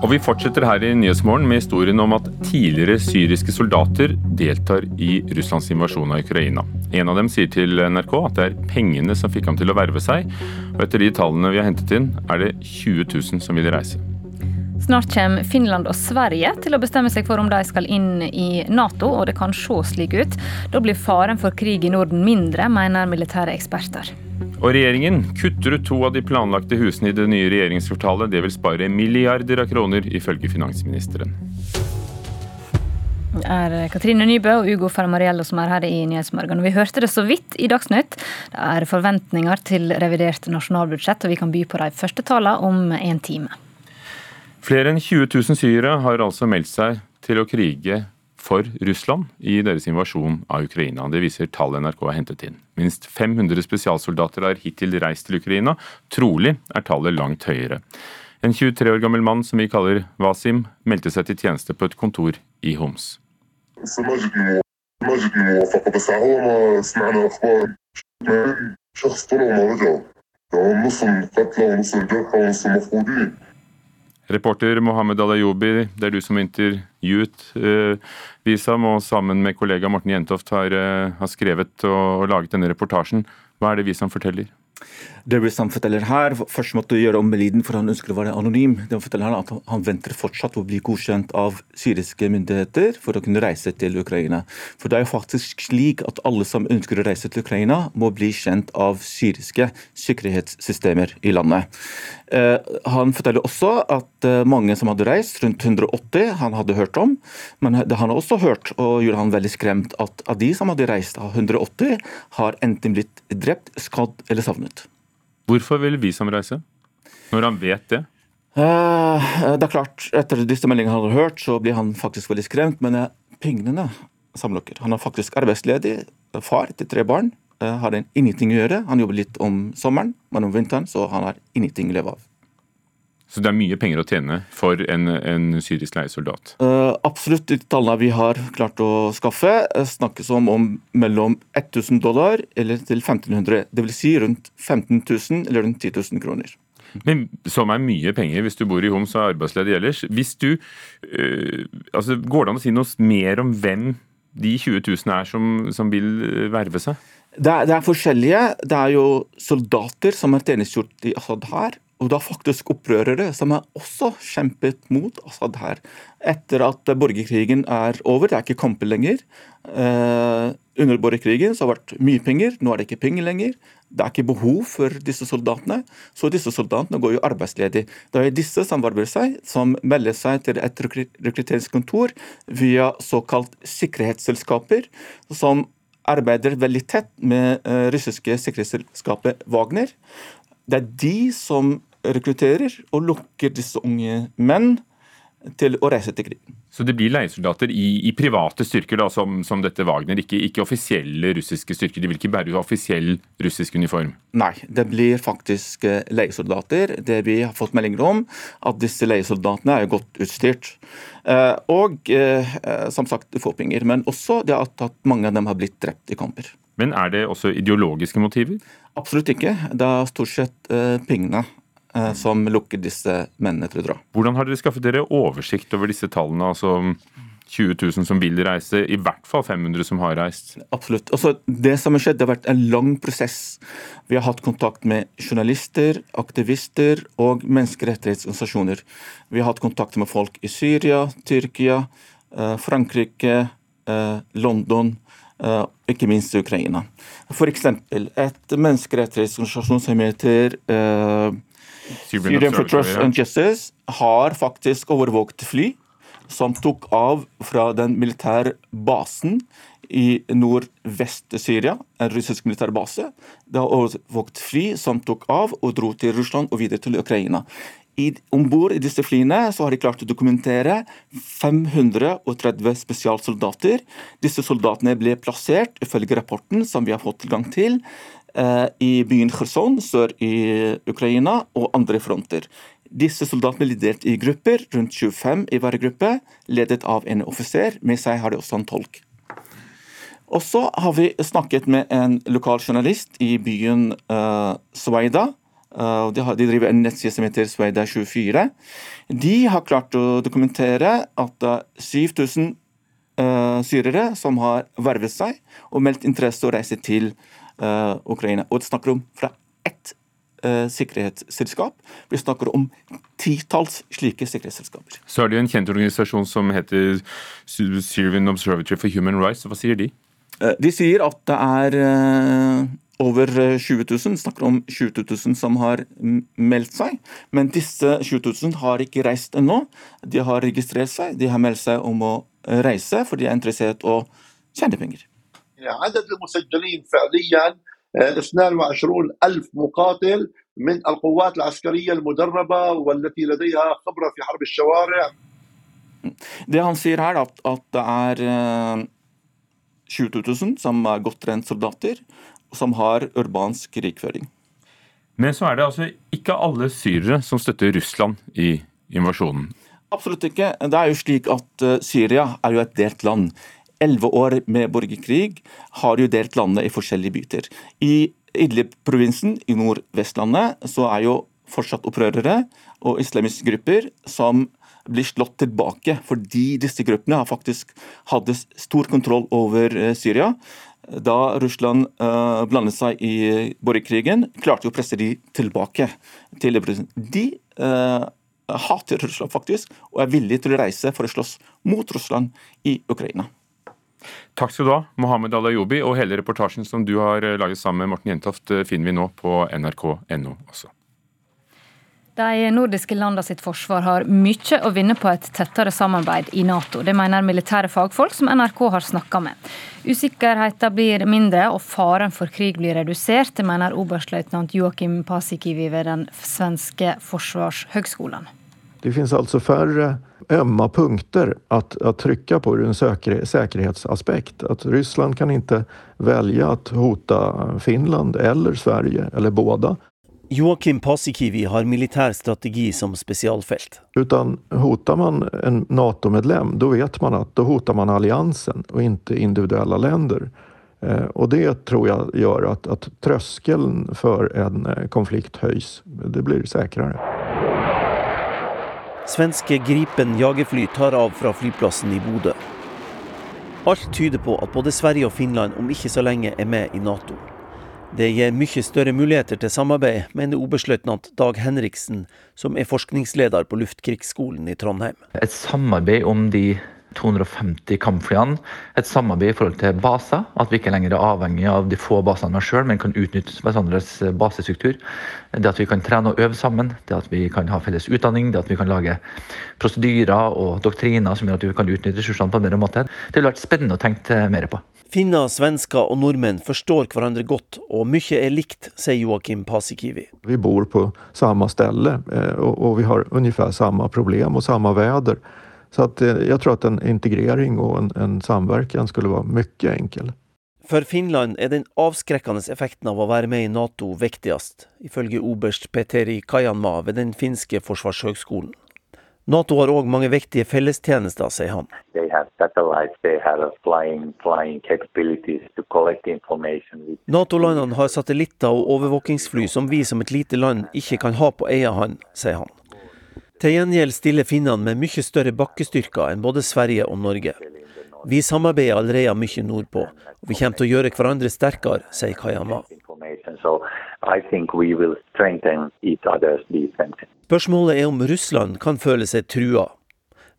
Og vi fortsetter her i Nyhetsmorgen med historien om at tidligere syriske soldater deltar i Russlands invasjon av Ukraina. En av dem sier til NRK at det er pengene som fikk ham til å verve seg, og etter de tallene vi har hentet inn, er det 20 000 som vil reise. Snart kommer Finland og Sverige til å bestemme seg for om de skal inn i Nato, og det kan se slik ut. Da blir faren for krig i Norden mindre, mener militære eksperter. Og regjeringen kutter ut to av de planlagte husene i det nye regjeringskvartalet. Det vil spare milliarder av kroner, ifølge finansministeren. Det er Katrine Nybø og Ugo Fermariello som er her i Nyhetsmorgen. Vi hørte det så vidt i Dagsnytt. Det er forventninger til revidert nasjonalbudsjett, og vi kan by på de første tallene om en time. Flere enn 20 000 syrere har altså meldt seg til å krige for Russland i deres invasjon av Ukraina. Det viser tall NRK har hentet inn. Minst 500 spesialsoldater har hittil reist til Ukraina. Trolig er tallet langt høyere. En 23 år gammel mann som vi kaller Wasim, meldte seg til tjeneste på et kontor i Homs. Reporter Mohammed Alayobi, det er du som intervjuet eh, Visam, og sammen med kollega Morten Jentoft har, eh, har skrevet og, og, laget denne reportasjen. Hva er det Visam forteller? Det Visam forteller her, Først måtte gjøre om med lyden, for han ønsker å være anonym. Han forteller her at han venter fortsatt å bli godkjent av syriske myndigheter for å kunne reise til Ukraina. For det er jo faktisk slik at alle som ønsker å reise til Ukraina, må bli kjent av syriske sikkerhetssystemer i landet. Eh, han forteller også at eh, mange som hadde reist, rundt 180, han hadde hørt om. Men det han har også hørt, og gjorde han veldig skremt, at av de som hadde reist, av 180, har enten blitt drept, skadd eller savnet. Hvorfor vil som reise, når han vet det? Eh, det er klart, Etter disse meldingene han har hørt, så blir han faktisk veldig skremt. Men pengene samlokker. Han er faktisk arbeidsledig, far til tre barn. Eh, den ingenting å gjøre. Han jobber litt om sommeren, men om vinteren så han har ingenting å leve av. Så det er mye penger å tjene for en, en syrisk leiesoldat? Uh, absolutt. De tallene vi har klart å skaffe, uh, snakkes om, om mellom 1000 dollar eller til 1500. Dvs. Si rundt 15 000 eller rundt 10 000 kroner. Men Som er mye penger hvis du bor i Homs og er arbeidsledig ellers. Hvis du, uh, altså Går det an å si noe mer om hvem de 20 000 er som, som vil verve seg? Det er, det er, forskjellige. Det er jo soldater som har tjenestegjort i Assad her. Og det er faktisk opprørere som har også kjempet mot Assad her. Etter at borgerkrigen er over, det er ikke kamper lenger. Eh, under borgerkrigen så har det vært mye penger, nå er det ikke penger lenger. Det er ikke behov for disse soldatene, så disse soldatene går jo arbeidsledig. Det er disse som varver seg, som melder seg til et rekrutteringskontor via såkalt sikkerhetsselskaper, som arbeider veldig tett med eh, russiske sikkerhetsselskapet Wagner. Det er de som rekrutterer og lukker disse unge menn til å reise til krig. Så det blir leiesoldater i, i private styrker, da, som, som dette Wagner, ikke, ikke, offisielle russiske styrker? De vil ikke bære offisiell russisk uniform? Nei, det blir faktisk eh, leiesoldater. Det vi har fått meldinger om, at disse leiesoldatene er godt utstyrt. Eh, og eh, som sagt, få penger. Men også det at mange av dem har blitt drept i kamper. Men er det også ideologiske motiver? Absolutt ikke. Det er stort sett pengene som lukker disse mennene til å dra. Hvordan har dere skaffet dere oversikt over disse tallene? altså 20 000 som vil reise, i hvert fall 500 som har reist? Absolutt. Også det som har skjedd, det har vært en lang prosess. Vi har hatt kontakt med journalister, aktivister og menneskerettighetsorganisasjoner. Vi har hatt kontakt med folk i Syria, Tyrkia, Frankrike, London Uh, ikke minst i Ukraina. F.eks. et menneskerettighetsorganisasjon som heter Syrian for Trust and Justice, har faktisk overvåket fly som tok av fra den militære basen i nordvest-Syria, en russisk militær base. Det har overvåket fly som tok av og dro til Russland og videre til Ukraina. Om bord i disse flyene så har de klart å dokumentere 530 spesialsoldater. Disse soldatene ble plassert, ifølge rapporten som vi har fått tilgang til, i byen Kherson sør i Ukraina og andre fronter. Disse soldatene ble delt i grupper, rundt 25 i hver gruppe, ledet av en offiser. Med seg har de også en tolk. Og så har vi snakket med en lokal journalist i byen uh, Sveida. Uh, de, har, de, driver en nettside som heter Sveida24. De har klart å dokumentere at uh, 7000 uh, syrere som har vervet seg og meldt interesse å reise til Ukraina. Og det snakker om fra ett sikkerhetsselskap. Vi snakker om titalls slike sikkerhetsselskaper. Så er det jo en kjent organisasjon som heter Syrian Observatory for Human Rights. Hva sier de? De sier at det er over 20 000, snakker om 20 000 som har meldt seg. Men disse 20 000 har ikke reist ennå. De har registrert seg, de har meldt seg om å reise, for de er interessert i å tjene penger. عدد المسجلين فعليا 22 ألف مقاتل من القوات العسكرية المدربة والتي لديها خبرة في حرب الشوارع. Det han sier her, at, at det er 20 000 som er godt trent soldater, som har urbansk krigføring. Men så er det altså ikke alle syrere som støtter Russland i invasjonen? Absolutt ikke. Det er jo slik at Syria er jo et delt land. Elleve år med borgerkrig har jo delt landet i forskjellige biter. I Idlib-provinsen i Nordvestlandet så er jo fortsatt opprørere og islamiske grupper som blir slått tilbake, fordi disse gruppene har faktisk hadde stor kontroll over Syria. da Russland uh, blandet seg i borgerkrigen, klarte å presse de tilbake til De uh, hater Russland faktisk, og er villige til å reise for å slåss mot Russland i Ukraina. Takk skal du ha, Mohammed Alayobi. Og hele reportasjen som du har laget sammen med Morten Jentoft, finner vi nå på nrk.no også. De nordiske landene sitt forsvar har mye å vinne på et tettere samarbeid i Nato. Det mener militære fagfolk som NRK har snakka med. Usikkerheten blir mindre og faren for krig blir redusert, det mener oberstløytnant Joakim Pasikivi ved den svenske forsvarshøgskolen. Det finnes altså færre ømme punkter att trycka på ur en säker, säkerhetsaspekt. Att Ryssland kan ikke velge å hote Finland eller Sverige, eller båda. Joakim Pasikivi har militær strategi som specialfält. Utan hotar man en Nato-medlem, da vet man at då hotar man alliansen og ikke individuella länder. Och og det tror jeg gjør at, att tröskeln for en eh, konflikt høys. Det blir sikrere. Svenske Gripen jagerfly tar av fra flyplassen i Bodø. Alt tyder på at både Sverige og Finland om ikke så lenge er med i Nato. Det gir mye større muligheter til samarbeid, mener oberstløytnant Dag Henriksen, som er forskningsleder på Luftkrigsskolen i Trondheim. Et samarbeid om de 250 kampflyene. Et samarbeid i forhold til baser. At vi ikke lenger er avhengig av de få basene vi har sjøl, men kan utnytte hverandres basestruktur. Det at vi kan trene og øve sammen, det at vi kan ha felles utdanning, det at vi kan lage prosedyrer og doktriner som gjør at vi kan utnytte ressursene på en bedre måte. Det ville vært spennende å tenke mer på. Finner, svensker og nordmenn forstår hverandre godt, og mye er likt, sier Joakim Pasikivi. Vi bor på samme sted, eh, og vi har omtrent samme problem og samme vær. Så att, jeg tror at en integrering og en, en samverkan skulle være mye enkel. For Finland er den avskrekkende effekten av å være med i Nato viktigst, ifølge oberst Peteri Kajanma ved den finske forsvarshøgskolen. Nato har òg mange viktige fellestjenester, sier han. Nato-landene har satellitter og overvåkingsfly som vi som et lite land ikke kan ha på egen hånd, sier han. Til gjengjeld stiller finnene med mye større bakkestyrker enn både Sverige og Norge. Vi samarbeider allerede mye nordpå, og vi kommer til å gjøre hverandre sterkere, sier Kayama. Spørsmålet er om Russland kan føle seg trua.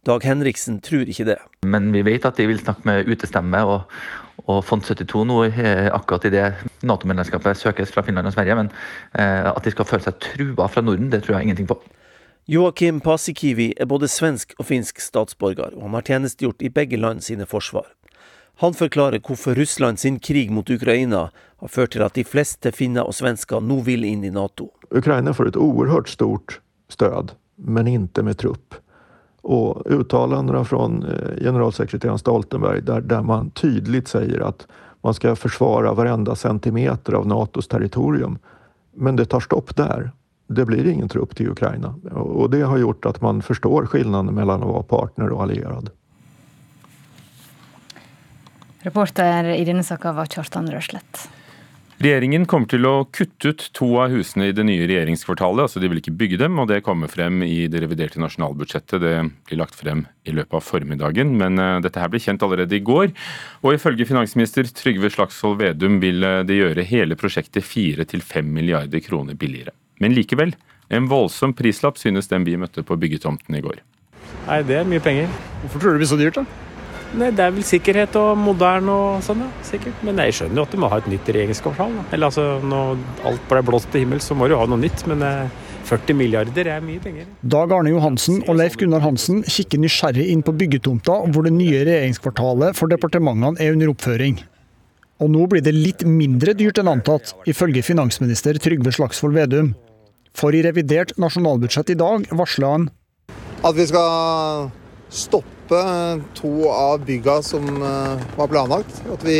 Dag Henriksen tror ikke det. Men vi vet at de vil snakke med utestemme og, og Fond 72 nå, akkurat i det Nato-medlemskapet søkes fra Finland og Sverige. Men eh, at de skal føle seg trua fra Norden, det tror jeg ingenting på. Joakim Pasikivi er både svensk og finsk statsborger, og han har tjenestegjort i begge land sine forsvar. Han forklarer hvorfor Russland sin krig mot Ukraina har ført til at de fleste finner og svensker nå vil inn i Nato. Ukraina får et uhørt stort stød, men ikke med trupp. Og uttalelsene fra eh, generalsekretæren Stoltenberg, der, der, man tydelig sier at man skal forsvare hver centimeter av Natos territorium, men det tar stopp der det blir ingen trupp til Ukraina. Og det har gjort at man forstår forskjellen mellom å være partner og alliert. Reporter i denne saka var Kjartan Røslett. Regjeringen kommer til å kutte ut to av husene i det nye regjeringskvartalet. altså De vil ikke bygge dem, og det kommer frem i det reviderte nasjonalbudsjettet. Det blir lagt frem i løpet av formiddagen, men uh, dette her ble kjent allerede i går. Og ifølge finansminister Trygve Slagsvold Vedum vil uh, det gjøre hele prosjektet 4-5 milliarder kroner billigere. Men likevel, en voldsom prislapp synes den vi møtte på byggetomten i går. Nei, det er mye penger. Hvorfor tror du det blir så dyrt, da? Nei, Det er vel sikkerhet og moderne og sånn, ja. Sikkert. Men jeg skjønner jo at du må ha et nytt regjeringskvartal. Da. Eller altså, når alt ble blåst til himmels, så må du ha noe nytt. Men 40 eh, milliarder er mye penger. Dag Arne Johansen og Leif Gunnar Hansen kikker nysgjerrig inn på byggetomta hvor det nye regjeringskvartalet for departementene er under oppføring. Og nå blir det litt mindre dyrt enn antatt, ifølge finansminister Trygve Slagsvold Vedum. For i revidert nasjonalbudsjett i dag varsla han At vi skal stoppe to av bygga som eh, var planlagt. At vi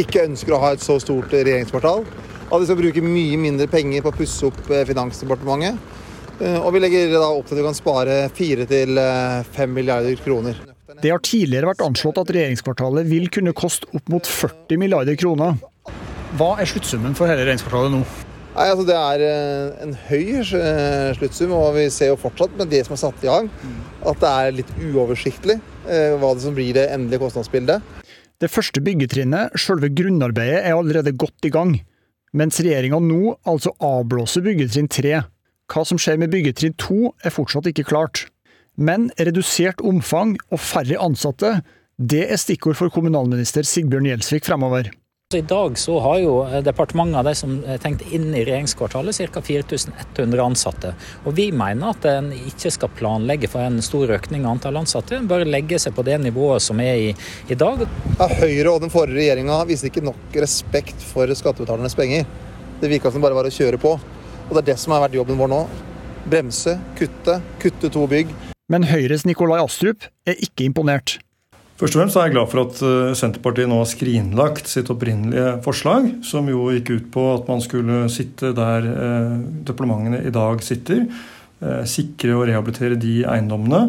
ikke ønsker å ha et så stort regjeringskvartal. At vi skal bruke mye mindre penger på å pusse opp eh, Finansdepartementet. Eh, og vi legger da opp til at vi kan spare 4-5 milliarder kroner. Det har tidligere vært anslått at regjeringskvartalet vil kunne koste opp mot 40 milliarder kroner. Hva er sluttsummen for hele regjeringskvartalet nå? Nei, altså Det er eh, en høy eh, sluttsum, og vi ser jo fortsatt med det som er satt i gang, at det er litt uoversiktlig eh, hva det som blir det endelige kostnadsbildet. Det første byggetrinnet, selve grunnarbeidet, er allerede godt i gang, mens regjeringa nå altså avblåser byggetrinn tre. Hva som skjer med byggetrinn to, er fortsatt ikke klart. Men redusert omfang og færre ansatte, det er stikkord for kommunalminister Sigbjørn Gjelsvik fremover. I dag så har jo departementet av de som er tenkt inn i regjeringskvartalet ca. 4100 ansatte. Og Vi mener at en ikke skal planlegge for en stor økning av antall ansatte, en bør legge seg på det nivået som er i, i dag. Ja, Høyre og den forrige regjeringa viste ikke nok respekt for skattebetalernes penger. Det virka som bare var å kjøre på. Og det er det som har vært jobben vår nå. Bremse, kutte, kutte to bygg. Men Høyres Nikolai Astrup er ikke imponert. Først og fremst er jeg glad for at eh, Senterpartiet nå har skrinlagt sitt opprinnelige forslag, som jo gikk ut på at man skulle sitte der eh, departementene i dag sitter. Eh, sikre og rehabilitere de eiendommene.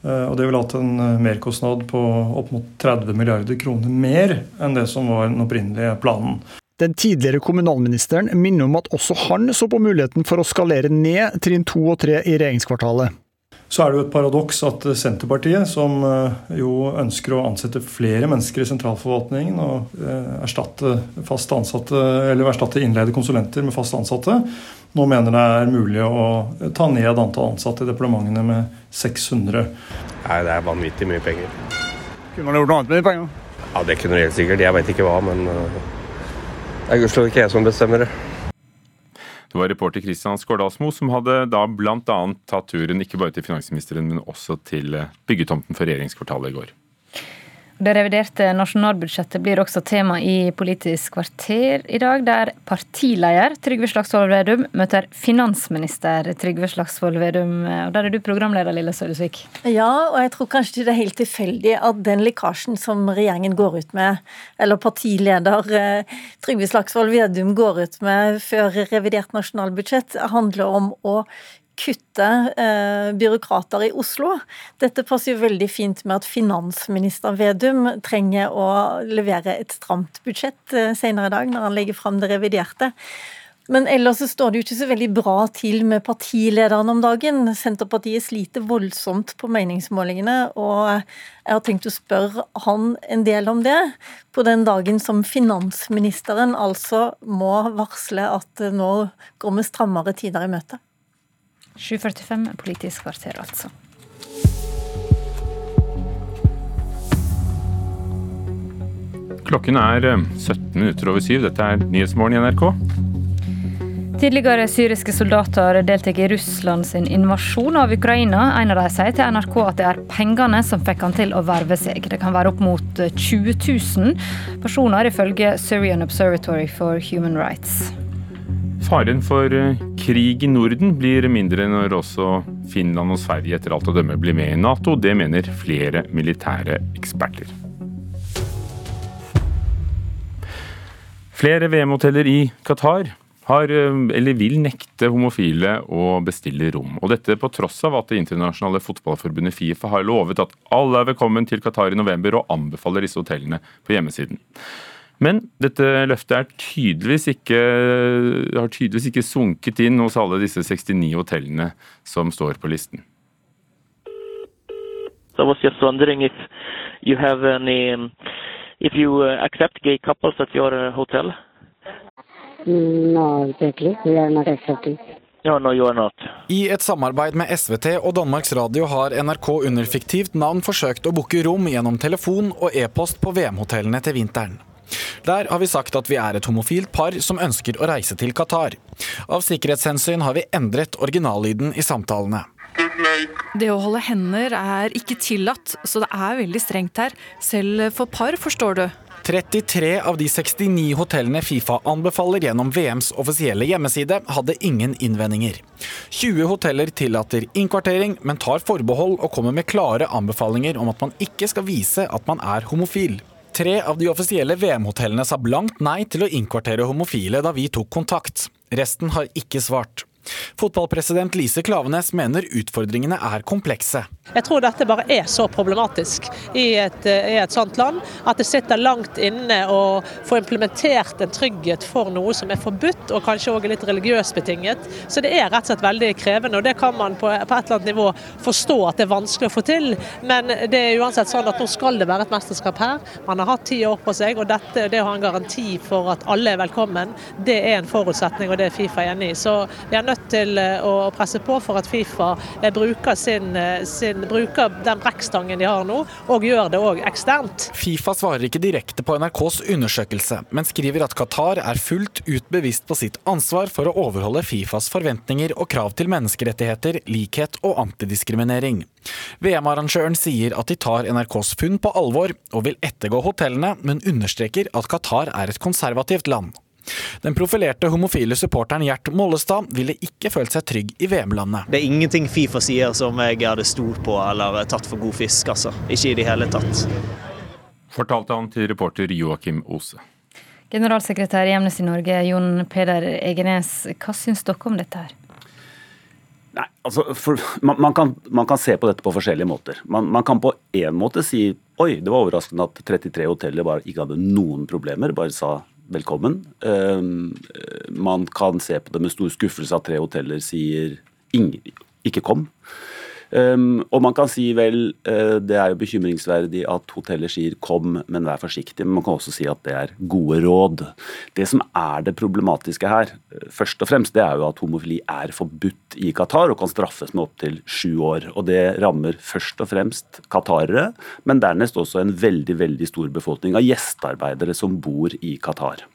Og det ville hatt en merkostnad på opp mot 30 milliarder kroner mer enn det som var den opprinnelige planen. Den tidligere kommunalministeren minner om at også han så på muligheten for å skalere ned trinn to og tre i regjeringskvartalet. Så er det jo et paradoks at Senterpartiet, som eh, jo ønsker å ansette flere mennesker i sentralforvaltningen og eh, erstatte, fast ansatte, eller erstatte innleide konsulenter med fast ansatte, nå mener det er mulig å ta ned antall ansatte i departementene med 600. Nei, det er vanvittig mye penger. Kunne man gjort noe annet med de pengene? Ja, Det kunne du helt sikkert. Jeg veit ikke hva, men eh, det er gudskjelov ikke jeg som bestemmer det. Det var reporter Kristian Skårdalsmo som hadde da bl.a. tatt turen ikke bare til finansministeren, men også til byggetomten for regjeringskvartalet i går. Det reviderte nasjonalbudsjettet blir også tema i Politisk kvarter i dag, der partileder Trygve Slagsvold Vedum møter finansminister Trygve Slagsvold Vedum. Og Der er du programleder, Lille Sølvsvik. Ja, og jeg tror kanskje det er helt tilfeldig at den lekkasjen som regjeringen går ut med, eller partileder eh, Trygve Slagsvold Vedum går ut med før revidert nasjonalbudsjett, handler om å kutte eh, byråkrater i Oslo. Dette passer jo veldig fint med at finansminister Vedum trenger å levere et stramt budsjett eh, senere i dag, når han legger fram det reviderte. Men ellers så står det jo ikke så veldig bra til med partilederen om dagen. Senterpartiet sliter voldsomt på meningsmålingene, og jeg har tenkt å spørre han en del om det. På den dagen som finansministeren altså må varsle at nå går vi strammere tider i møte. 7.45 Politisk kvarter, altså. Klokken er 17 eh, minutter over syv. Dette er Nyhetsmorgen i NRK. Tidligere syriske soldater deltar i Russland sin invasjon av Ukraina. En av dem sier til NRK at det er pengene som fikk han til å verve seg. Det kan være opp mot 20 000 personer, ifølge Syrian Observatory for Human Rights. Faren for eh, krig i Norden blir mindre når også Finland og Sverige etter alt å dømme blir med i Nato. Det mener flere militære eksperter. Flere VM-hoteller i Qatar har, eh, eller vil nekte homofile å bestille rom. Og dette på tross av at det internasjonale fotballforbundet Fifa har lovet at alle er velkommen til Qatar i november, og anbefaler disse hotellene på hjemmesiden. Men dette løftet er tydeligvis ikke, har tydeligvis ikke sunket inn hos alle disse 69 hotellene som står på listen. So I was just wondering if you have any, if you uh, accept gay couples at your uh, hotel? No, exactly. We are not accepting. No, no, you are not. I et samarbeid med SVT og Danmarks Radio har NRK under fiktivt navn forsøkt å booke rom gjennom telefon og e-post på VM-hotellene til vinteren. Der har vi sagt at vi er et homofilt par som ønsker å reise til Qatar. Av sikkerhetshensyn har vi endret originallyden i samtalene. Det å holde hender er ikke tillatt, så det er veldig strengt her. Selv for par, forstår du. 33 av de 69 hotellene Fifa anbefaler gjennom VMs offisielle hjemmeside, hadde ingen innvendinger. 20 hoteller tillater innkvartering, men tar forbehold og kommer med klare anbefalinger om at man ikke skal vise at man er homofil. Tre av de offisielle VM-hotellene sa blankt nei til å innkvartere homofile da vi tok kontakt. Resten har ikke svart. Fotballpresident Lise Klavenes mener utfordringene er komplekse. Jeg tror dette bare er så problematisk i et, i et sånt land at det sitter langt inne å få implementert en trygghet for noe som er forbudt og kanskje òg litt religiøst betinget. Så det er rett og slett veldig krevende, og det kan man på, på, et eller annet nivå forstå at det er vanskelig å få til. Men det er uansett sånn at nå skal det være et mesterskap her. Man har hatt ti år på seg, og dette, det å ha en garanti for at alle er velkommen, det er en forutsetning, og det er Fifa enig i. Så vi er nødt til eh, å presse på for at Fifa eh, bruker sin, eh, sin bruker den brekkstangen de har nå, og gjør det òg eksternt. Fifa svarer ikke direkte på NRKs undersøkelse, men skriver at Qatar er fullt ut bevisst på sitt ansvar for å overholde Fifas forventninger og krav til menneskerettigheter, likhet og antidiskriminering. VM-arrangøren sier at de tar NRKs funn på alvor, og vil ettergå hotellene, men understreker at Qatar er et konservativt land. Den profilerte homofile supporteren Gjert Mollestad ville ikke følt seg trygg i VM-landet. Det er ingenting Fifa sier som jeg hadde stolt på eller tatt for god fisk, altså. Ikke i det hele tatt. Fortalte han til reporter Joakim Ose. Generalsekretær i Amnesty Norge, Jon Peder Egenes, hva syns dere om dette her? Nei, altså, for, man, man, kan, man, kan, se på dette på forskjellige måter. Man, man kan på én måte si oi, det var overraskende at 33 hoteller bare ikke hadde noen problemer, bare sa velkommen. Um, man kan se på det med stor skuffelse at tre hoteller sier ikke kom. Um, og man kan si vel, uh, det er jo bekymringsverdig at hoteller sier kom, men vær forsiktig. Men man kan også si at det er gode råd. Det som er det problematiske her, uh, først og fremst, det er jo at homofili er forbudt i Qatar og kan straffes med opptil sju år. Og det rammer først og fremst qatarere, men dernest også en veldig, veldig stor befolkning av gjestearbeidere som bor i Qatar.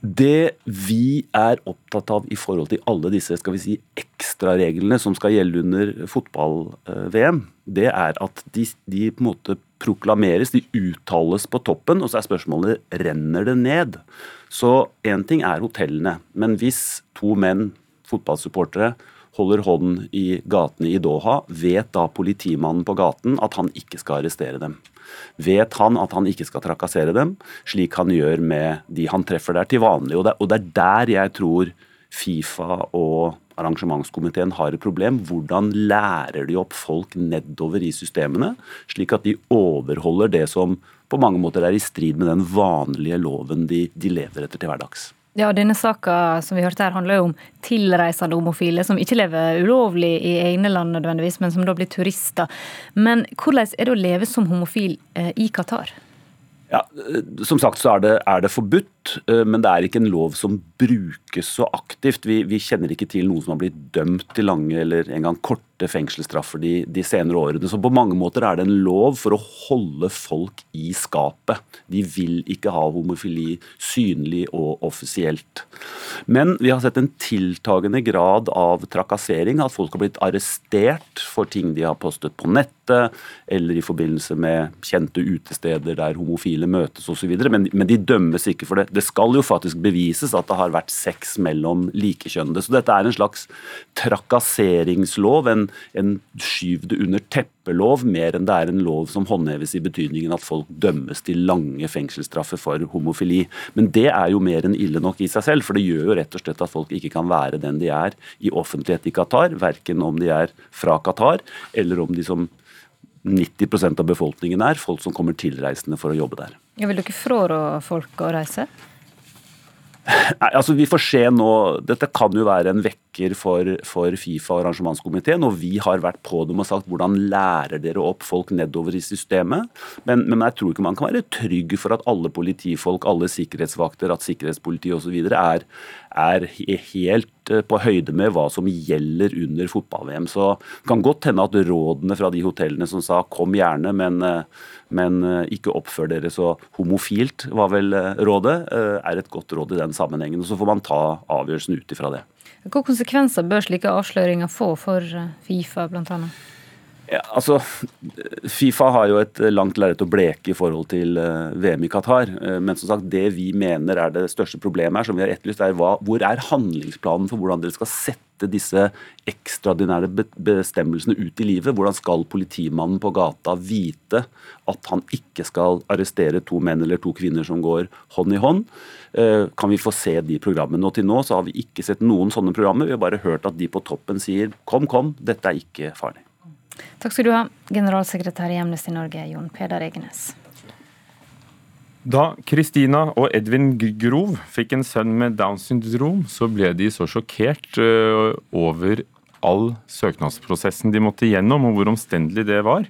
Det vi er opptatt av i forhold til alle disse skal vi si, ekstrareglene som skal gjelde under fotball-VM, det er at de, de, på en måte proklameres, de uttales på toppen, og så er spørsmålet renner det ned. Så én ting er hotellene, men hvis to menn, fotballsupportere, holder hånden i gatene i Doha, vet da politimannen på gaten at han ikke skal arrestere dem vet han at han ikke skal trakassere dem, slik han gjør med de han treffer der til vanlig. Og det, er der jeg tror Fifa og arrangementskomiteen har et problem. Hvordan lærer de opp folk nedover i systemene, slik at de overholder det som på mange måter er i strid med den vanlige loven de, de lever etter til hverdags. Ja, denne saka som vi hørte her, handler jo om tilreisende homofile som ikke lever ulovlig i egne land nødvendigvis, men som da blir turister. Men hvordan er det å leve som homofil eh, i Qatar? Ja, Som sagt så er det, er det, forbudt, eh, men det er ikke en lov som brukes så aktivt. Vi, vi kjenner ikke til noen som har blitt dømt til lange eller engang korte fengselsstraffer de, de, senere årene. Så på mange måter er det en lov for å holde folk i skapet. De vil ikke ha homofili synlig og offisielt. Men vi har sett en tiltagende grad av trakassering, at folk har blitt arrestert for ting de har postet på nettet, eller i forbindelse med kjente utesteder der homofile møtes osv. Men, men de dømmes ikke for det. Det skal jo faktisk bevises at det har vært sex mellom likekjønnede. Så dette er en slags trakasseringslov, en, en skyv det under teppelov, mer enn det er en lov som håndheves i betydningen at folk dømmes til lange fengselsstraffer for homofili. Men det er jo mer enn ille nok i seg selv, for det gjør jo rett og slett at folk ikke kan være den de er i offentlighet i Qatar, verken om de er fra Qatar eller om de som 90% av befolkningen er, folk som kommer tilreisende for å jobbe der. Ja, vil dere frårå folk å reise? Nei, altså vi får se nå. Dette kan jo være en vekker for, for Fifa og arrangementskomiteen. Og vi har vært på dem og sagt hvordan lærer dere opp folk nedover i systemet. Men, men jeg tror ikke man kan være trygg for at alle politifolk, alle sikkerhetsvakter, at sikkerhetspoliti osv. Er, er helt på høyde med hva som gjelder under fotball-VM. Så det kan godt hende at rådene fra de hotellene som sa kom gjerne, men eh, men eh, ikke oppfør dere så homofilt, var vel eh, rådet, eh, er et godt råd i den sammenhengen. og Så får man ta avgjørelsen ut ifra det. Hvilke konsekvenser bør slike avsløringer få for Fifa, bl.a.? Ja, altså, Fifa har jo et langt lerret å bleke i forhold til VM i Qatar. Men som sagt, det vi mener er det største problemet her, som vi har etterlyst, er hva, hvor er handlingsplanen for hvordan dere skal sette disse ekstraordinære bestemmelsene ut i livet. Hvordan skal politimannen på gata vite at han ikke skal arrestere to menn eller to kvinner som går hånd i hånd? Eh, kan vi få se de programmene? Og til nå så har vi ikke sett noen sånne programmer. Vi har bare hørt at de på toppen sier kom, kom, dette er ikke farlig. Takk skal du ha, generalsekretær i Amnesty Norge, Jon Peder Egenes. Da Kristina og Edvin Grov fikk en sønn med Downs syndrom, så ble de så sjokkert eh, over all søknadsprosessen de måtte gjennom, og hvor omstendelig det var.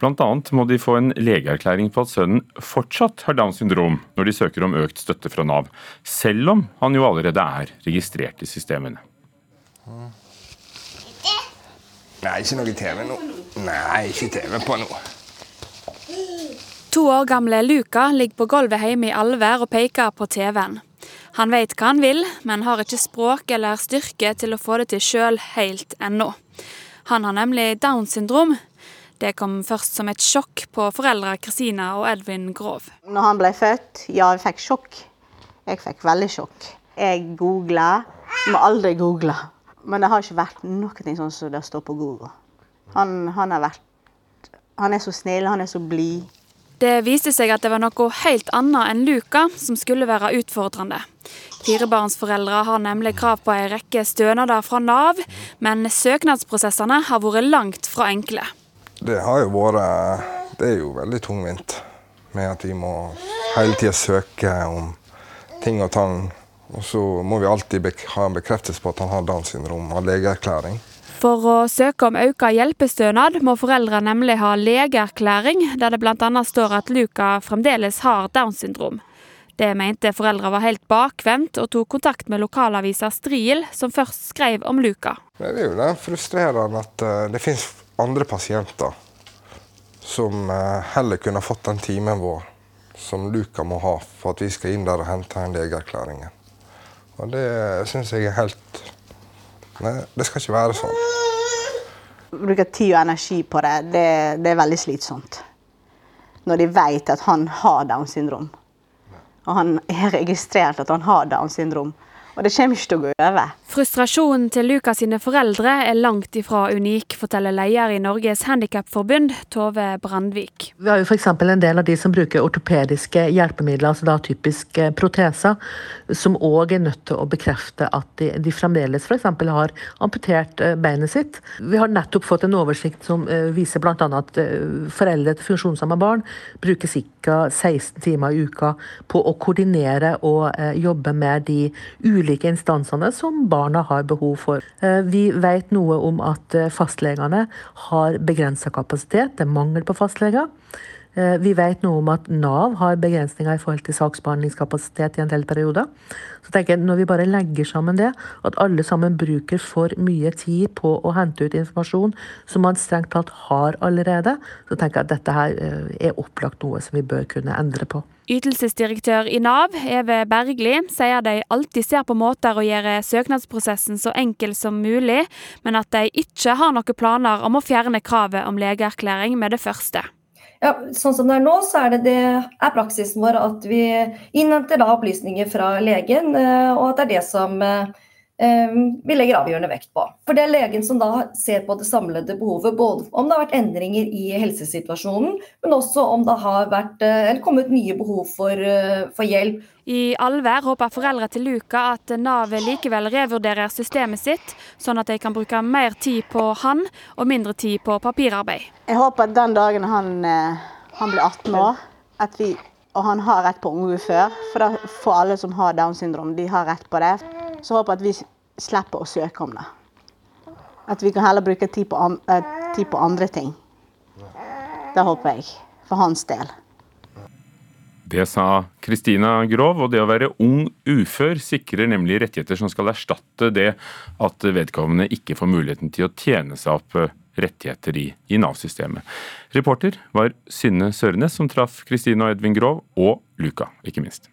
Blant annet må de få en legeerklæring på at sønnen fortsatt har Downs syndrom når de søker om økt støtte fra Nav, selv om han jo allerede er registrert i systemene. Nei, ikke noe TV nå. Nei, ikke TV på nå. To år gamle Luka ligger på gulvet hjemme i Alver og peker på TV-en. Han vet hva han vil, men har ikke språk eller styrke til å få det til sjøl helt ennå. Han har nemlig Downs syndrom. Det kom først som et sjokk på foreldra Kristina og Edvin Grov. Når han ble født, ja, jeg fikk sjokk. Jeg fikk veldig sjokk. Jeg googla. Må aldri google. Men det har ikke vært noe sånn som det står på Google. Han, han, har vært, han er så snill, han er så blid. Det viste seg at det var noe helt annet enn Luca som skulle være utfordrende. Firebarnsforeldre har nemlig krav på en rekke stønader fra Nav, men søknadsprosessene har vært langt fra enkle. Det har jo vært Det er jo veldig tungvint med at vi må hele tida søke om ting og tang. Og så må vi alltid ha en bekreftelse på at han har Downs syndrom, av legeerklæring. For å søke om økt hjelpestønad må foreldre nemlig ha legeerklæring, der det bl.a. står at Luca fremdeles har Downs syndrom. Det mente foreldre var helt bakvendt, og tok kontakt med lokalavisa Stril, som først skrev om Luca. Det er jo det frustrerende at eh, det finnes andre pasienter som eh, heller kunne fått den timen vår som Luca må ha for at vi skal inn der og hente en legeerklæring. Og det syns jeg er helt Nei, det skal ikke være sånn. Bruke tid og energi på det, det, det er veldig slitsomt. Når de vet at han har Downs syndrom. Og han er registrert at han har Downs syndrom. Og det kommer ikke til å gå over. Frustrasjonen til Lukas sine foreldre er langt ifra unik, forteller leder i Norges Handikapforbund, Tove Brandvik. Vi har jo f.eks. en del av de som bruker ortopediske hjelpemidler, altså da typisk proteser, som òg er nødt til å bekrefte at de, de fremdeles f.eks. har amputert eh, beinet sitt. Vi har nettopp fått en oversikt som uh, viser bl.a. at foreldre til funksjonshemma barn bruker ca. 16 timer i uka på å koordinere og jobbe med de ulike ulike instansene som barna har behov for. Eh, vi vet noe om at eh, fastlegene har begrensa kapasitet, det er mangel på fastleger. Eh, vi vet noe om at Nav har begrensninger i forhold til saksbehandlingskapasitet i en del perioder. Så tenker jeg, Når vi bare legger sammen det, at alle sammen bruker for mye tid på å hente ut informasjon som man strengt tatt har allerede, så tenker jeg at dette her er opplagt noe som vi bør kunne endre på. Ytelsesdirektør i Nav, Eve Bergli, sier de alltid ser på måter å gjøre søknadsprosessen så enkel som mulig, men at de ikke har noen planer om å fjerne kravet om legeerklæring med det første. Ja, sånn som det er nå, så er det, det er praksisen vår at vi innhenter opplysninger fra legen, eh, og at det er det som eh, vi legger avgjørende vekt på. For det er legen som da ser på det samlede behovet, både om det har vært endringer i helsesituasjonen, men også om det har vært, eh, eller kommet nye behov for, eh, for hjelp. I Alver håper foreldre til Luka at Nav likevel revurderer systemet sitt, sånn at de kan bruke mer tid på han og mindre tid på papirarbeid. Jeg håper at den dagen han, eh, han blir 18 år, vi, og han har rett på ungdom før, for, da, for alle som har Downs syndrom, de har rett på det så håper jeg at vi slipper å søke om det. At vi kan heller bruke tid på, an, eh, tid på andre ting. Det håper jeg. For hans del. Det sa Kristina Grov, og det å være ung ufør sikrer nemlig rettigheter som skal erstatte det at vedkommende ikke får muligheten til å tjene seg opp eh, rettigheter i, i Nav-systemet. Reporter var Synne Sørenes, som traff Kristina og Edvin Grov, og Luka, ikke minst.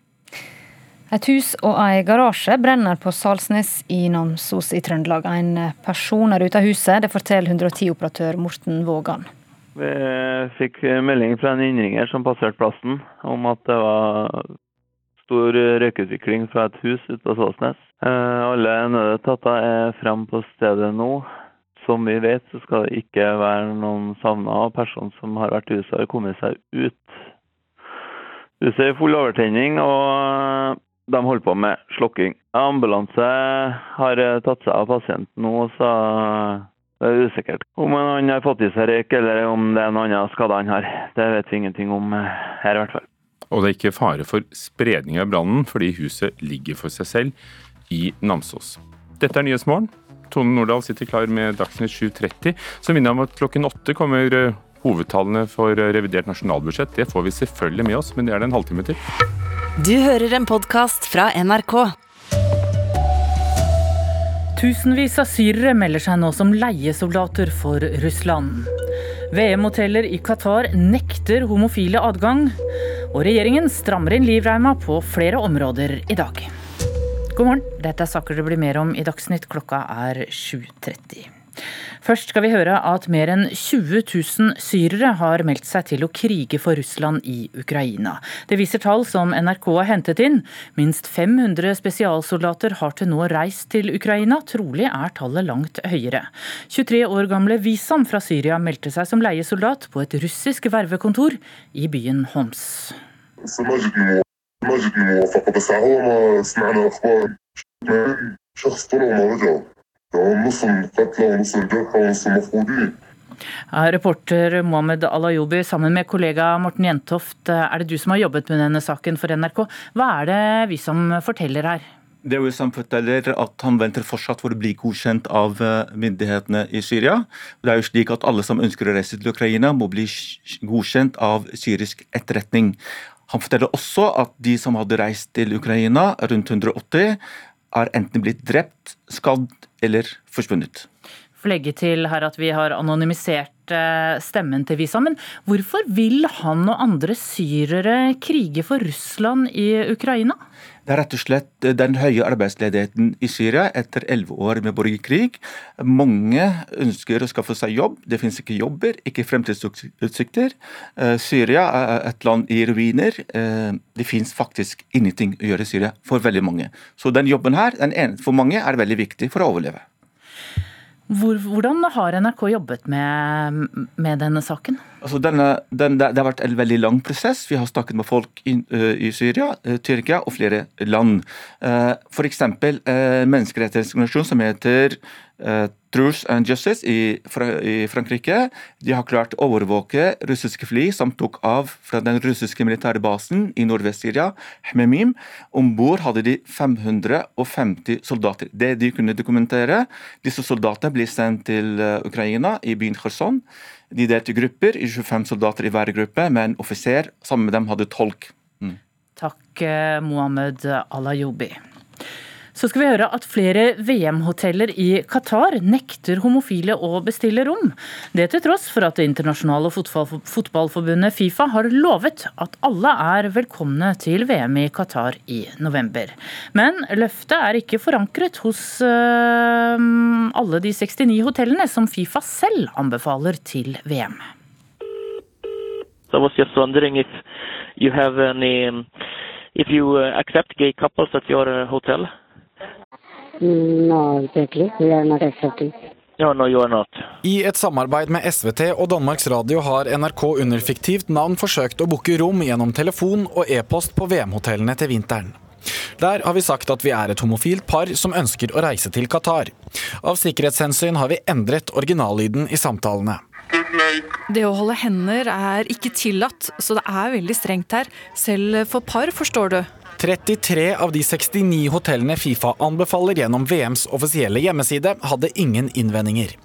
Et hus og ei garasje brenner på Salsnes i Namsos i Trøndelag. En person er ute av huset, det forteller 110-operatør Morten Vågan. Vi fikk melding fra en innringer som passerte plassen, om at det var stor røykutvikling fra et hus ute på Såsnes. Eh, alle nødetater er frem på stedet nå. Som vi vet, så skal det ikke være noen savna, person som har vært i huset, har kommet seg ut. Huset er i full overtenning, og de holder på med slokking. Ambulanse har tatt seg av pasienten nå, så det er usikkert om han har fått i seg røyk, eller om det er noen andre skader han har. Det vet vi ingenting om her, i hvert fall. Og det er ikke fare for spredning av brannen, fordi huset ligger for seg selv i Namsos. Dette er Nyhetsmorgen. Tone Nordahl sitter klar med Dagsnytt 7.30. Så minner om at klokken åtte kommer eh, hovedtallene for eh, revidert nasjonalbudsjett. Det får vi selvfølgelig med oss, men det er det en halvtime til. Du hører en podkast fra NRK. Tusenvis av syrere melder seg nå som leiesoldater for Russland. VM-hoteller i Qatar nekter homofile adgang. Og regjeringen strammer inn livreima på flere områder i dag. God morgen, dette er saker det blir mer om i Dagsnytt. Klokka er 7.30. Først skal vi høre at mer enn 20 000 syrere har meldt seg til å krige for Russland i Ukraina. Det viser tall som NRK har hentet inn. Minst 500 spesialsoldater har til nå reist til Ukraina. Trolig er tallet langt høyere. 23 år gamle Visam fra Syria meldte seg som leiesoldat på et russisk vervekontor i byen Homs. Reporter Mohammed Alayobi sammen med kollega Morten Jentoft, er det du som har jobbet med denne saken for NRK. Hva er det vi som forteller her? Det er jo som forteller at Han venter fortsatt for å bli godkjent av eh, myndighetene i Syria. Det er jo slik at Alle som ønsker å reise til Ukraina, må bli godkjent av syrisk etterretning. Han forteller også at de som hadde reist til Ukraina, rundt 180, er enten blitt drept, skadd eller forsvunnet. For legge til her at vi har anonymisert eh, stemmen til Visa, men hvorfor vil han og andre syrere krige for Russland i Ukraina? Det er rett og slett den høye arbeidsledigheten i Syria etter elleve år med borgerkrig. Mange ønsker å skaffe seg jobb. Det finnes ikke jobber, ikke fremtidsutsikter. Eh, Syria er et land i ruiner. Eh, det finnes faktisk ingenting å gjøre i Syria for veldig mange. Så den jobben her, den ene for mange, er veldig viktig for å overleve. Hvordan har NRK jobbet med, med denne saken? Altså denne, den, det har vært en veldig lang prosess. Vi har snakket med folk i, uh, i Syria, uh, Tyrkia og flere land. Uh, F.eks. Uh, menneskerettighetsorganisasjon som heter Truth and Justice i, fra, i, Frankrike. De har klart å overvåke russiske fly som tok av fra den russiske militære basen i Nordvest-Syria, Hmemim. Om bord hadde de 550 soldater. Det de kunne dokumentere. Disse soldatene blir sendt til Ukraina, i byen Kherson. De delte grupper, i 25 soldater i hver gruppe, med en offiser. Sammen med dem hadde tolk. Mm. Takk, Mohammed Alayobi. Så skal vi høre at flere VM-hoteller i Qatar nekter homofile å bestille rom. Det til tross for at det internasjonale fotballforbundet Fifa har lovet at alle er velkomne til VM i Qatar i november. Men løftet er ikke forankret hos øh, alle de 69 hotellene som Fifa selv anbefaler til VM. So I was just wondering if you have any, if you accept gay couples at your hotel. No, exactly. We are not accepting. No, no, you are not. I et samarbeid med SVT og Danmarks Radio har NRK under fiktivt navn forsøkt å booke rom gjennom telefon og e-post på VM-hotellene til vinteren. Der har vi sagt at vi er et homofilt par som ønsker å reise til Qatar. Av sikkerhetshensyn har vi endret originallyden i samtalene. Det å holde hender er ikke tillatt, så det er veldig strengt her. Selv for par, forstår du. 33 av de 69 hotellene Fifa anbefaler gjennom VMs offisielle hjemmeside, hadde ingen innvendinger.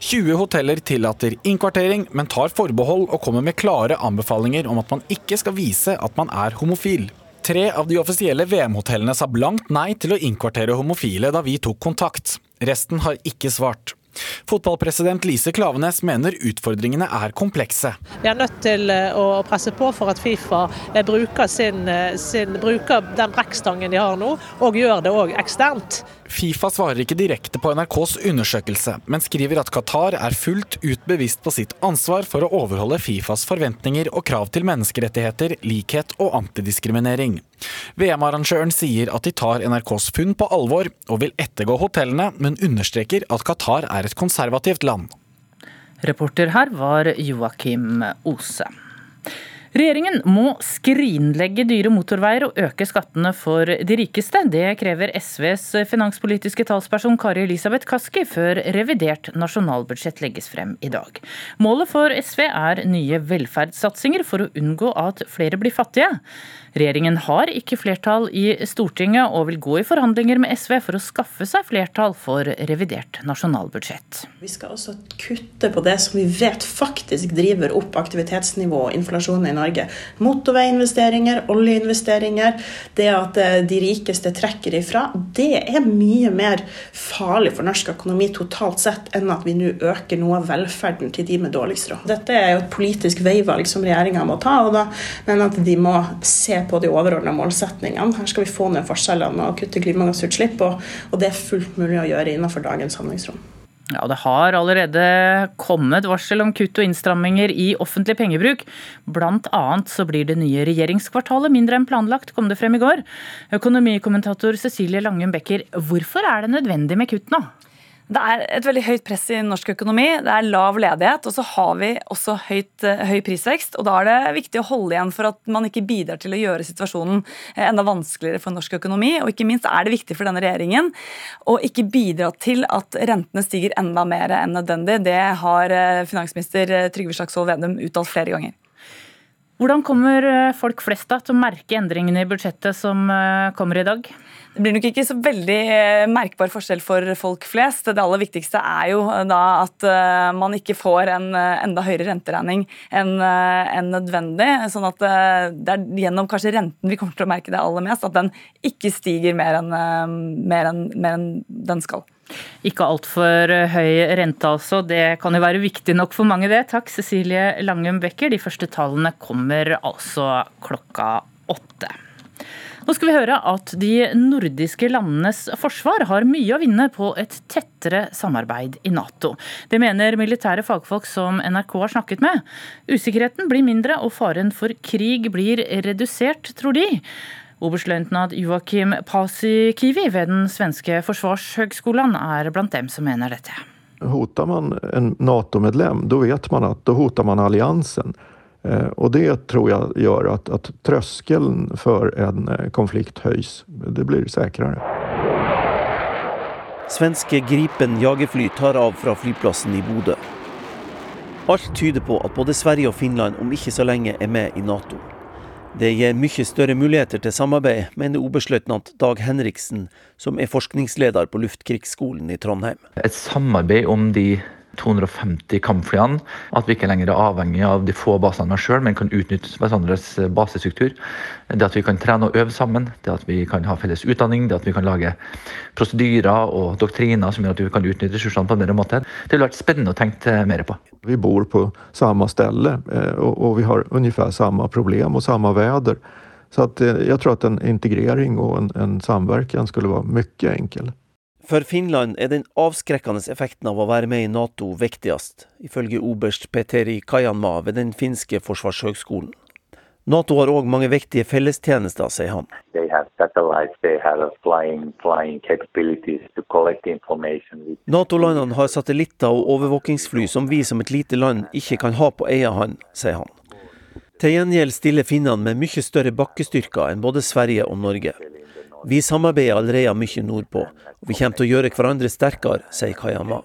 20 hoteller tillater innkvartering, men tar forbehold og kommer med klare anbefalinger om at man ikke skal vise at man er homofil. Tre av de offisielle VM-hotellene sa blankt nei til å innkvartere homofile da vi tok kontakt. Resten har ikke svart. Fotballpresident Lise Klavenes mener utfordringene er komplekse. Vi er nødt til eh, å presse på for at Fifa eh, bruker, sin, eh, sin, bruker den brekkstangen de har nå, og gjør det òg eksternt. Fifa svarer ikke direkte på NRKs undersøkelse, men skriver at Qatar er fullt ut bevisst på sitt ansvar for å overholde Fifas forventninger og krav til menneskerettigheter, likhet og antidiskriminering. VM-arrangøren sier at de tar NRKs funn på alvor, og vil ettergå hotellene, men understreker at Qatar er et konservativt land. Reporter her var Joakim Ose. Regjeringen må skrinlegge dyre motorveier og øke skattene for de rikeste. Det krever SVs finanspolitiske talsperson Kari Elisabeth Kaski før revidert nasjonalbudsjett legges frem i dag. Målet for SV er nye velferdssatsinger for å unngå at flere blir fattige. Regjeringen har ikke flertall i Stortinget og vil gå i forhandlinger med SV for å skaffe seg flertall for revidert nasjonalbudsjett. Vi skal også kutte på det som vi vet faktisk driver opp aktivitetsnivået og inflasjonen i Norge. Motorveiinvesteringer, oljeinvesteringer, det at eh, de rikeste trekker ifra. Det er mye mer farlig for norsk økonomi totalt sett enn at vi nå øker noe av velferden til de med dårligst råd. Dette er jo et politisk veivalg som regjeringa må ta, og da men at de må se på de overordna målsetningene. Her skal vi få ned forskjellene og kutte klimagassutslipp, og, og det er fullt mulig å gjøre innenfor dagens handlingsrom. Ja, Det har allerede kommet varsel om kutt og innstramminger i offentlig pengebruk. Blant annet så blir det nye regjeringskvartalet mindre enn planlagt, kom det frem i går. Økonomikommentator Cecilie Langum Becker, hvorfor er det nødvendig med kutt nå? Det er et veldig høyt press i norsk økonomi. Det er lav ledighet, og så har vi også høyt, eh, høy prisvekst. og Da er det viktig å holde igjen for at man ikke bidrar til å gjøre situasjonen eh, enda vanskeligere for norsk økonomi. Og ikke minst er det viktig for denne regjeringen å ikke bidra til at rentene stiger enda mer enn nødvendig. Det har eh, finansminister Trygve Slagsvold Vedum uttalt flere ganger. Hvordan kommer folk flest da til å merke endringene i budsjettet som kommer i dag? Det blir nok ikke så veldig eh, merkbar forskjell for folk flest. Det aller viktigste er jo eh, da at eh, man ikke får en enda høyere renteregning enn nødvendig. Sånn at det er gjennom kanskje renten vi kommer til å merke det aller mest. At den ikke stiger mer enn, mer enn, mer enn den skal. Ikke altfor høy rente, altså. Det kan jo være viktig nok for mange, det. Takk, Cecilie Langum Becker. De første tallene kommer altså klokka åtte. Nå skal vi høre at de nordiske landenes forsvar har mye å vinne på et tettere samarbeid i Nato. Det mener militære fagfolk som NRK har snakket med. Usikkerheten blir mindre og faren for krig blir redusert, tror de. Oberstløytnant Joakim Paasikivi ved den svenske forsvarshøgskolen er blant dem som mener dette. Hotar man en Nato-medlem, da vet man at da hotar man alliansen. Eh, og det tror jeg gjør at, at terskelen for en eh, konflikt høys. Det blir sikrere. Svenske Gripen jagerfly tar av fra flyplassen i Bodø. Alt tyder på at både Sverige og Finland om ikke så lenge er med i Nato. Det gir mye større muligheter til samarbeid, mener oberstløytnant Dag Henriksen, som er forskningsleder på Luftkrigsskolen i Trondheim. Et samarbeid om de 250 kampflyene. At vi ikke lenger er avhengig av de få basene sjøl, men kan utnytte hverandres basestruktur. Det at vi kan trene og øve sammen, det at vi kan ha felles utdanning, det at vi kan lage prosedyrer og doktriner som gjør at vi kan utnytte ressursene på en bedre måte. Det ville vært spennende å tenke mer på. Vi bor på samme sted, eh, og vi har omtrent samme problem og samme vær. Så eh, jeg tror at en integrering og en, en samverkan skulle være mye enkel. For Finland er den avskrekkende effekten av å være med i Nato viktigst, ifølge oberst Peteri Kajanma ved den finske forsvarshøgskolen. Nato har òg mange viktige fellestjenester, sier han. Nato-landene har satellitter og overvåkingsfly som vi som et lite land ikke kan ha på egen hånd, sier han. Til gjengjeld stiller finnene med mye større bakkestyrker enn både Sverige og Norge. Vi samarbeider allerede mye nordpå, og vi kommer til å gjøre hverandre sterkere, sier Kayama.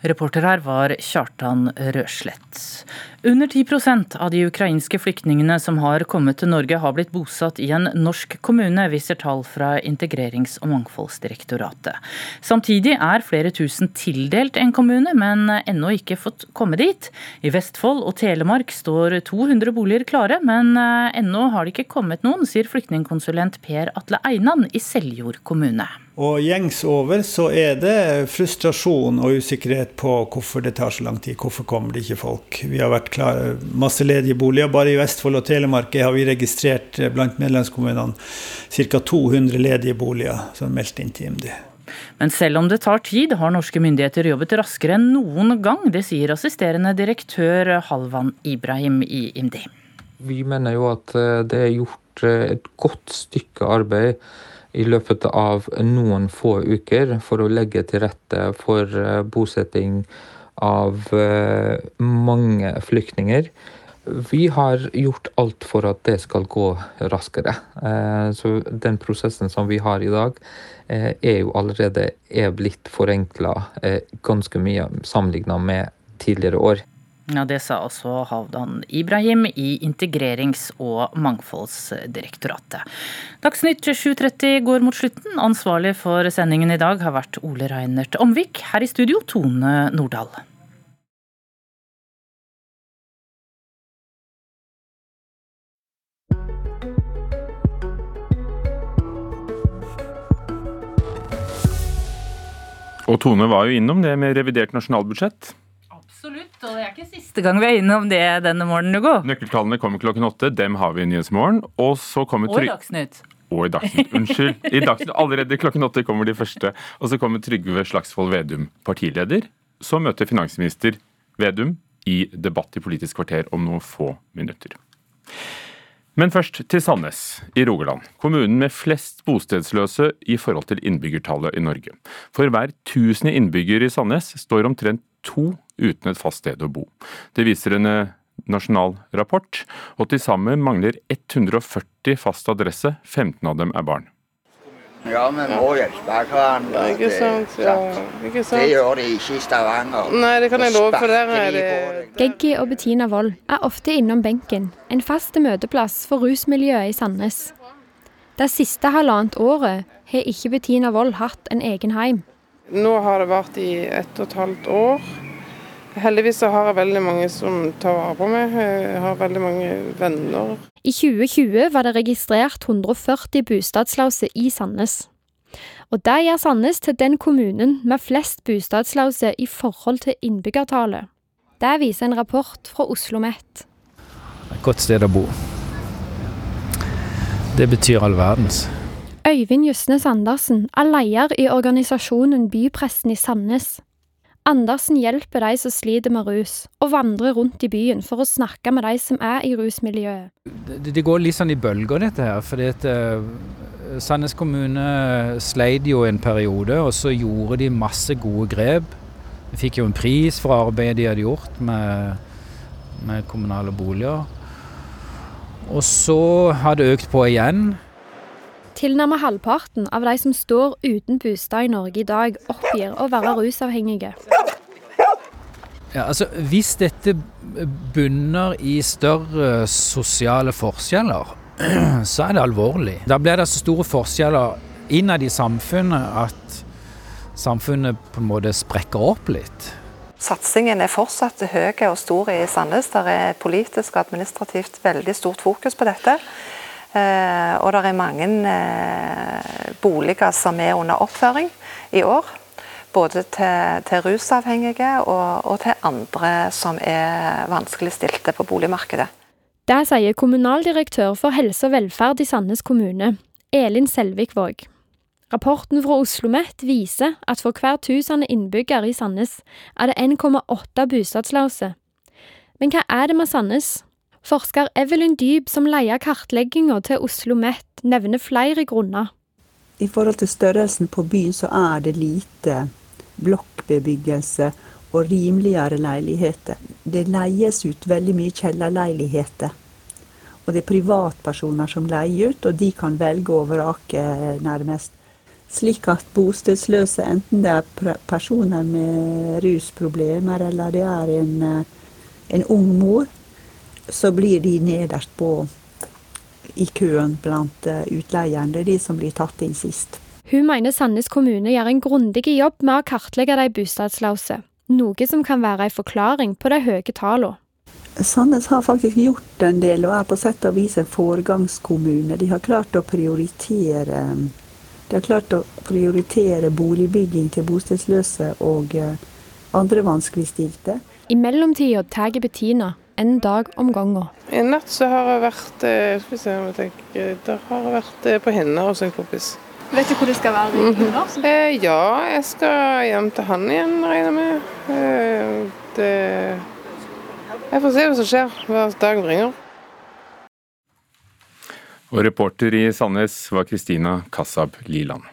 Reporter her var Kjartan Røslett. Under 10% av de ukrainske flyktningene som har kommet til Norge, har blitt bosatt i en norsk kommune, viser tall fra Integrerings- og mangfoldsdirektoratet. Samtidig er flere tusen tildelt en kommune, men ennå ikke fått komme dit. I Vestfold og Telemark står 200 boliger klare, men ennå har det ikke kommet noen, sier flyktningkonsulent Per Atle Einan i Seljord kommune. Og gjengs over så er det frustrasjon og usikkerhet på hvorfor det tar så lang tid. Hvorfor kommer det ikke folk? Vi har vært klar, masse ledige boliger. Bare i Vestfold og Telemark har vi registrert blant medlemskommunene ca. 200 ledige boliger som er meldt inn til IMDi. Men selv om det tar tid, har norske myndigheter jobbet raskere enn noen gang. Det sier assisterende direktør Halvan Ibrahim i IMDi. Vi mener jo at eh, det er gjort eh, et godt stykke arbeid i løpet av noen få uker for å legge til rette for eh, bosetting av mange flyktninger. Vi har gjort alt for at det skal gå raskere. Så den prosessen som vi har i dag, er jo allerede er blitt forenkla ganske mye sammenligna med tidligere år. Ja, Det sa også Havdan Ibrahim i Integrerings- og mangfoldsdirektoratet. Dagsnytt 7.30 går mot slutten. Ansvarlig for sendingen i dag har vært Ole Reinert Omvik. Her i studio Tone Nordahl. Og Tone var jo innom det med revidert nasjonalbudsjett. Absolutt, og det er ikke siste gang vi er innom det denne morgenen, Hugo. Nøkkeltallene kommer klokken åtte. Dem har vi i Nyhetsmorgen. Og så kommer Og i Dagsnytt. Og i Dagsnytt. Unnskyld. I Dagsnytt. Allerede klokken åtte kommer de første. Og så kommer Trygve Slagsvold Vedum, partileder. Så møter finansminister Vedum i debatt i Politisk kvarter om noen få minutter. Men først til Sandnes i Rogaland, kommunen med flest bostedsløse i forhold til innbyggertallet i Norge. For hver tusende innbygger i Sandnes står omtrent to uten et fast sted å bo. Det viser en eh, nasjonal rapport, og til sammen mangler 140 fast adresse, 15 av dem er barn. Ja, vi må hjelpe hverandre. Ikke sant, ja. Ikke sant? Det gjør de ikke i Stavanger. Nei, det kan jeg love, for der er det Geggi og Bettina Wold er ofte innom benken, en fast møteplass for rusmiljøet i Sandnes. Det siste halvannet året har ikke Bettina Wold hatt en egen heim. Nå har det vært i ett og et halvt år. Heldigvis så har jeg veldig mange som tar vare på meg. Jeg har veldig mange venner. I 2020 var det registrert 140 bostadsløse i Sandnes. Og det gjør Sandnes til den kommunen med flest bostadsløse i forhold til innbyggertallet. Det viser en rapport fra Oslo OsloMet. Et godt sted å bo. Det betyr all verdens. Øyvind Justnes Andersen er leder i organisasjonen Bypressen i Sandnes. Andersen hjelper de som sliter med rus, og vandrer rundt i byen for å snakke med de som er i rusmiljøet. Det, det går litt sånn i bølger, dette her. at uh, Sandnes kommune sleit jo en periode, og så gjorde de masse gode grep. De fikk jo en pris for arbeidet de hadde gjort med, med kommunale boliger. Og så har det økt på igjen. Tilnærmet halvparten av de som står uten bostad i Norge i dag, oppgir å være rusavhengige. Ja, altså, hvis dette bunner i større sosiale forskjeller, så er det alvorlig. Da blir det så store forskjeller innad i samfunnet at samfunnet på en måte sprekker opp litt. Satsingen er fortsatt høy og stor i Sandnes. Det er politisk og administrativt veldig stort fokus på dette. Eh, og det er mange eh, boliger som er under oppføring i år. Både til, til rusavhengige og, og, til andre som er vanskeligstilte på boligmarkedet. Det sier kommunaldirektør for helse og velferd i Sandnes kommune, Elin Selvik Våg. Rapporten fra Oslo OsloMet viser at for hver tusende innbygger i Sandnes er det 1,8 bostadsløse. Men hva er det med Sandnes? Forsker Evelyn Dyb, som leier kartlegginga til Oslo OsloMet, nevner flere grunner. I forhold til størrelsen på byen så er det lite blokkbebyggelse og rimeligere leiligheter. Det leies ut veldig mye kjellerleiligheter. Og det er privatpersoner som leier ut, og de kan velge og vrake nærmest. Slik at bostedsløse, enten det er personer med rusproblemer eller det er en, en ung mor, så blir de nederst på i køen blant eh, utleierne. Det er de som blir tatt inn sist. Hun mener Sandnes kommune gjør en grundig jobb med å kartlegge de bostedsløse, noe som kan være en forklaring på de høye tallene. Sandnes har faktisk gjort en del og er på sett og vis en foregangskommune. De har klart å prioritere, har klart å prioritere boligbygging til bostedsløse og eh, andre vanskeligstilte. I mellomtida tar Bettina en dag om gangen. I natt så har jeg vært eh, skal vi se om jeg tenker, der har jeg vært eh, på hender hos en kompis. Vet du hvor du skal være i jula? Eh, ja, jeg skal hjem til han igjen, regner jeg med. Eh, det Jeg får se hva som skjer, hva dagen bringer. Og reporter i Sandnes var Kristina Kassab Liland.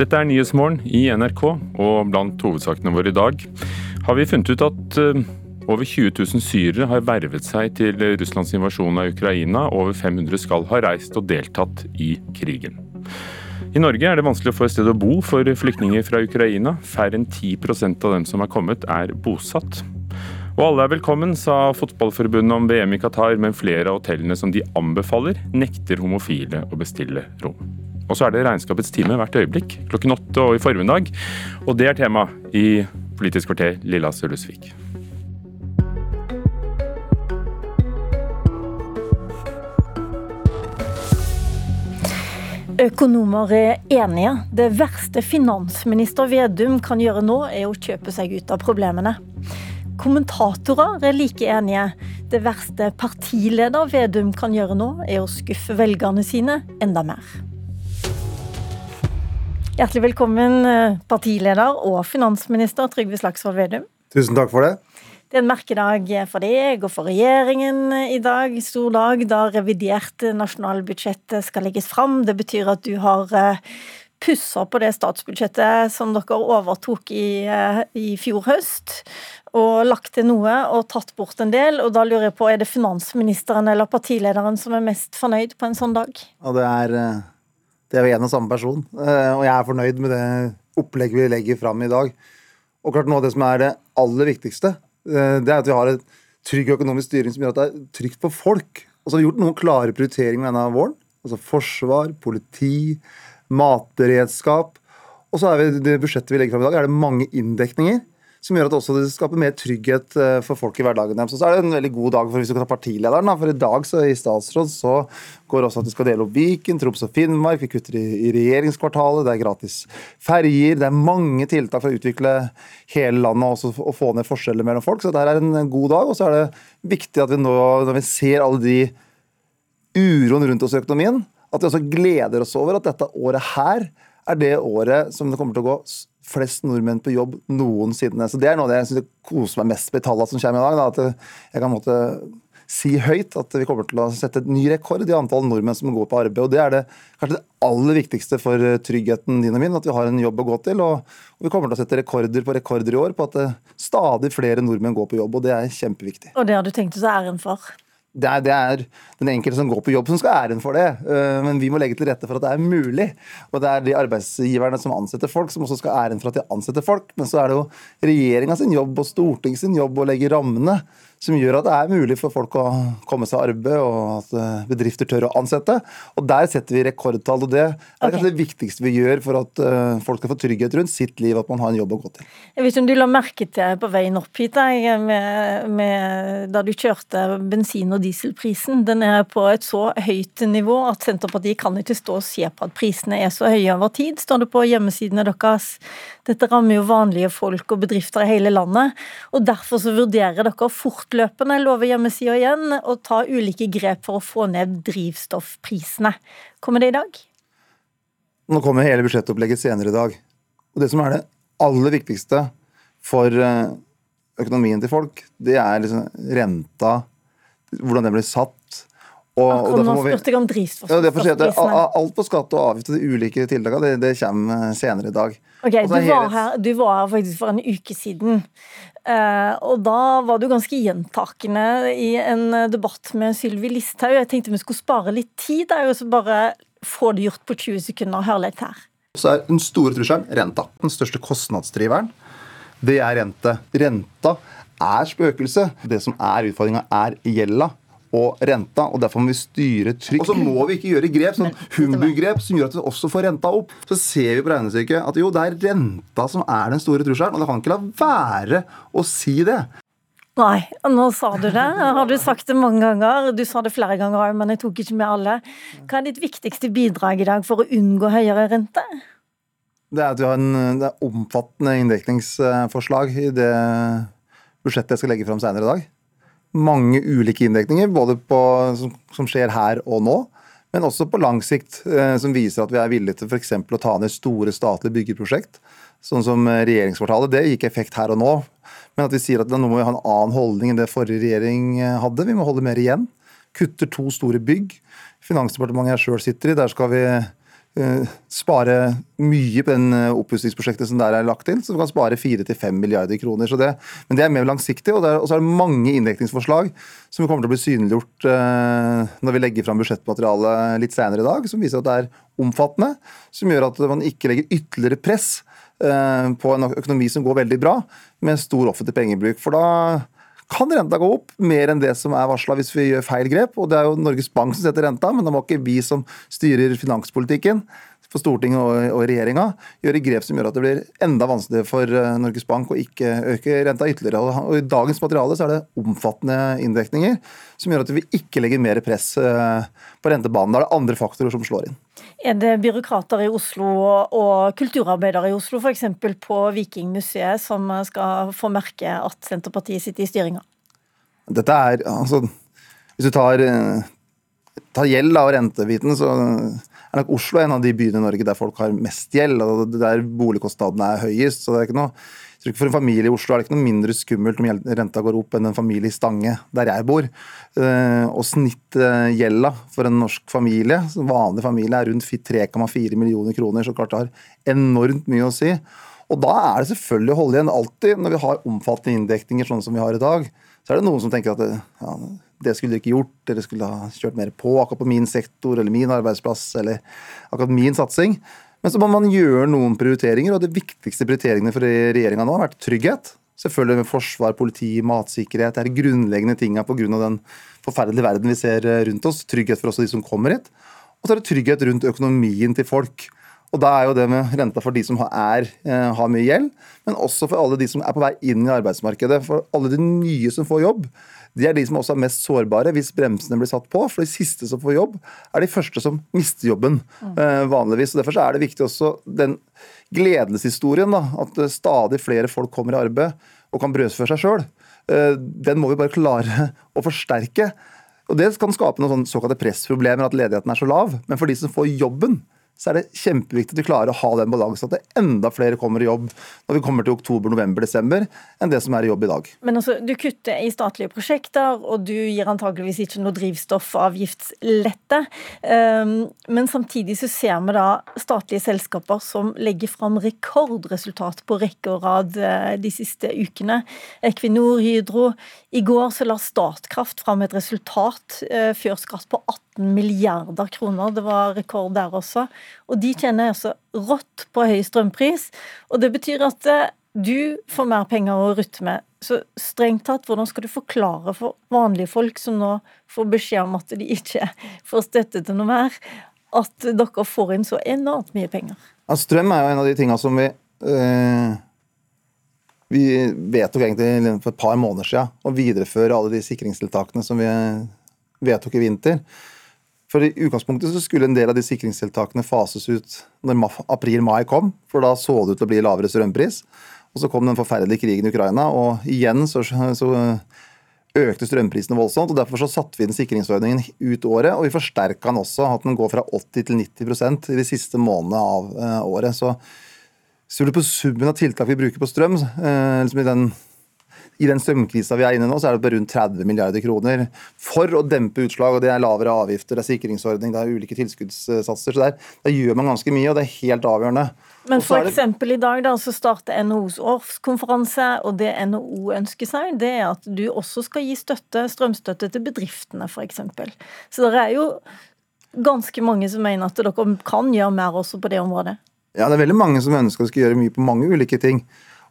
Dette er Nyhetsmorgen i NRK, og blant hovedsakene våre i dag har vi funnet ut at eh, over 20 000 syrere har vervet seg til Russlands invasjon av Ukraina. Over 500 skal ha reist og deltatt i krigen. I Norge er det vanskelig å få et sted å bo for flyktninger fra Ukraina. Færre enn 10% av dem som er kommet, er bosatt. Og alle er velkommen, sa Fotballforbundet om VM i Qatar, men flere av hotellene som de anbefaler, nekter homofile å bestille rom. Og så er det regnskapets time hvert øyeblikk, klokken åtte og i formiddag. Og det er tema i Politisk kvarter, Lilla Sølhusvik. Økonomer er enige. Det verste finansminister Vedum kan gjøre nå, er å kjøpe seg ut av problemene. Kommentatorer er like enige. Det verste partileder Vedum kan gjøre nå, er å skuffe velgerne sine enda mer. Hjertelig velkommen, eh, partileder og finansminister Trygve Slagsvold Vedum. Tusen takk for det. Det er en merkedag for deg og for regjeringen i dag. Stor dag da revidert nasjonalbudsjett skal legges fram. Det betyr at du har eh, pussa på det statsbudsjettet som dere overtok i, eh, i fjor høst. Og lagt til noe og tatt bort en del. Og da lurer jeg på, er det finansministeren eller partilederen som er mest fornøyd på en sånn dag? Ja, det er, det er jo en og samme person. Og jeg er fornøyd med det opplegget vi legger fram i dag. Og klart noe av det som er det aller viktigste, det er at vi har en trygg økonomisk styring som gjør at det er trygt for folk. Og så har vi gjort noen klare prioriteringer denne våren. Altså forsvar, politi, matberedskap. Og så er vi, det budsjettet vi legger fram i dag, er det mange inndekninger som gjør at også det skaper mer trygghet eh, for folk i hverdagen deres. Så er det en veldig god dag for hvis du kan ta partilederen. Da. For i dag så i statsråd så går også at vi skal dele opp Viken, Troms og Finnmark. Vi kutter i, i regjeringskvartalet, det er gratis ferjer. Det er mange tiltak for å utvikle hele landet og også få ned forskjeller mellom folk. Så dette er en god dag. Og så er det viktig at vi nå, når vi ser alle de uroen rundt oss i økonomien, at vi også gleder oss over at dette året her er det året som det kommer til å gå flest nordmenn på jobb noensinne. Så Det er noe jeg synes koser meg mest med tallene som kommer i dag. Da, at jeg kan måtte si høyt at vi kommer til å sette et ny rekord i antall nordmenn som går på arbeid. og Det er det, kanskje det aller viktigste for tryggheten din og min, at vi har en jobb å gå til. Og, og vi kommer til å sette rekorder på rekorder i år på at stadig flere nordmenn går på jobb. og Det er kjempeviktig. Og det har du tenkt å ta æren for? Det er, det er, den enkelte som går på jobb som skal ha æren for det. Men vi må legge til rette for at det er mulig. Og det er de arbeidsgiverne som ansetter folk, som også skal ha æren for at de ansetter folk. Men så er det jo regjeringa sin jobb og Stortinget sin jobb å legge rammene som gjør at det er mulig for folk å komme seg arbeid, og at bedrifter tør å ansette. Og Der setter vi rekordtall. og Det er okay. kanskje det viktigste vi gjør for at folk skal få trygghet rundt sitt liv, at man har en jobb å gå til. Jeg vet ikke om du la merke til på veien opp hit med, med, da du kjørte bensin- og dieselprisen. Den er på et så høyt nivå at Senterpartiet kan ikke stå og se på at prisene er så høye over tid, står det på hjemmesidene deres. Dette rammer jo vanlige folk og bedrifter i hele landet. og Derfor så vurderer dere fortløpende, lover hjemmesida igjen, å ta ulike grep for å få ned drivstoffprisene. Kommer det i dag? Nå kommer hele budsjettopplegget senere i dag. Og Det som er det aller viktigste for økonomien til folk, det er liksom renta, hvordan den blir satt. Og, og nå spurte jeg om. Ja, alt på skatt og avgift og de ulike tiltakene, det, det kommer senere i dag. Ok, du var, her, du var her faktisk for en uke siden. Uh, og da var du ganske gjentakende i en debatt med Sylvi Listhaug. Jeg tenkte vi skulle spare litt tid der, og så bare få det gjort på 20 sekunder. Hør litt her. Så er den store trusselen renta. Den største kostnadsdriveren, det er rente. Renta er spøkelset. Det som er utfordringa, er gjelda og renta, og derfor må vi styre trygt. Og så må vi ikke gjøre grep, sånn humbug-grep som gjør at vi også får renta opp. Så ser vi på regnestykket at jo, det er renta som er den store trusselen, og det kan ikke la være å si det. Nei, nå sa du det. Har du sagt det mange ganger? Du sa det flere ganger, men jeg tok ikke med alle. Hva er ditt viktigste bidrag i dag for å unngå høyere rente? Det er at vi har en det er omfattende inndekningsforslag i det budsjettet jeg skal legge fram senere i dag. Mange ulike inndekninger, både på, som, som, skjer her og nå, men også på lang sikt, eh, som viser at vi er villige til f.eks. å ta ned store statlige byggeprosjekt, sånn som regjeringskvartalet. Det gikk effekt her og nå, men at vi sier at nå må vi ha en annen holdning enn det forrige regjering hadde. Vi må holde mer igjen. Kutter to store bygg. Finansdepartementet jeg sjøl sitter i, der skal vi Eh, spare mye på den eh, oppussingsprosjektet som der er lagt inn. Så vi kan spare 4-5 milliarder kroner. Det, men det er mer langsiktig, og, og så er det mange inndekningsforslag som kommer til å bli synliggjort eh, når vi legger fram budsjettmaterialet litt senere i dag, som viser at det er omfattende. Som gjør at man ikke legger ytterligere press eh, på en økonomi som går veldig bra, med stor offentlig pengebruk. For da kan renta gå opp mer enn det som er varsla hvis vi gjør feil grep. og Det er jo Norges Bank som setter renta, men det må ikke vi som styrer finanspolitikken for Stortinget og, og regjeringa gjøre grep som gjør at det blir enda vanskeligere for uh, Norges Bank å ikke øke renta ytterligere. Og, I dagens materiale så er det omfattende inndekninger som gjør at vi ikke legger mer press uh, på rentebanen. Da er det andre faktorer som slår inn. Er det byråkrater i Oslo og kulturarbeidere i Oslo f.eks. på Vikingmuseet som skal få merke at Senterpartiet sitter i styringa? Dette er, altså, Hvis du tar, tar gjeld og rentebiten, så er nok Oslo en av de byene i Norge der folk har mest gjeld, og der boligkostnadene er høyest. så det er ikke noe For en familie i Oslo er det ikke noe mindre skummelt om renta går opp enn en familie i Stange, der jeg bor. Eh, og snittgjelda for en norsk familie, en vanlig familie, er rundt 3,4 millioner kroner. Så klart det har enormt mye å si. Og da er det selvfølgelig å holde igjen. Alltid når vi har omfattende inndekninger sånn som vi har i dag, så er det noen som tenker at det, ja, det skulle dere ikke gjort, dere skulle ha kjørt mer på akkurat på min sektor eller min arbeidsplass eller akkurat min satsing. Men så må man gjøre noen prioriteringer, og det viktigste prioriteringene for regjeringa nå har vært trygghet. Selvfølgelig med forsvar, politi, matsikkerhet. Det er grunnleggende tinga pga. den forferdelige verden vi ser eh, rundt oss. Trygghet for også de som kommer hit. Og så er det trygghet rundt økonomien til folk. Og da er jo det med renta for de som er, eh, har mye gjeld, men også for alle de som er på vei inn i arbeidsmarkedet. For alle de nye som får jobb, de er de som også er mest sårbare hvis bremsene blir satt på. For de siste som får jobb, er de første som mister jobben mm. eh, vanligvis. og Derfor er det viktig også den gledeshistorien, da, at eh, stadig flere folk kommer i arbeid og kan brødføre seg sjøl. Eh, den må vi bare klare å forsterke. Og Det kan skape noen såkalte pressproblemer, at ledigheten er så lav. Men for de som får jobben, så er det kjempeviktig at vi klarer å ha den balansen. At det enda flere kommer i jobb når vi kommer til oktober, november, desember, enn det som er i jobb i dag. Men altså, Du kutter i statlige prosjekter, og du gir antageligvis ikke noe drivstoffavgiftslette. Um, men samtidig så ser vi da statlige selskaper som legger fram rekordresultat på rekke og rad eh, de siste ukene. Equinor, Hydro. I går så la Statkraft fram et resultat uh, før skatt på 18 milliarder kroner. Det var rekord der også. Og de tjener altså rått på høy strømpris. Og det betyr at eh, du får mer penger å rutte med. Så strengt tatt, hvordan skal du forklare for vanlige folk som nå får beskjed om at de ikke får støtte til noe mer, at dere får inn så enormt mye penger? Ja, strøm er jo en av de tinga som vi øh, Vi vedtok egentlig for et par måneder siden å videreføre alle de sikringstiltakene som vi vedtok i vinter. For I utgangspunktet så skulle en del av de sikringstiltakene fases ut når april-mai kom, for da så det ut til å bli lavere strømpris. Og Så kom den forferdelige krigen i Ukraina, og igjen så, så økte strømprisene voldsomt. og Derfor så satte vi inn sikringsordningen ut året, og vi forsterka den også. At den går fra 80 til 90% i de siste månedene av eh, året. Så ser du på summen av tiltak vi bruker på strøm, eh, liksom i den i den strømkrisa vi er inne i nå, så er det på rundt 30 milliarder kroner for å dempe utslag. og Det er lavere avgifter, det er sikringsordning, det er ulike tilskuddssatser. så der, der gjør man ganske mye, og det er helt avgjørende. Men f.eks. i dag da, så starter NHOs årskonferanse, og det NHO ønsker seg, det er at du også skal gi støtte, strømstøtte til bedriftene, f.eks. Så det er jo ganske mange som mener at dere kan gjøre mer også på det området. Ja, det er veldig mange som ønsker å gjøre mye på mange ulike ting.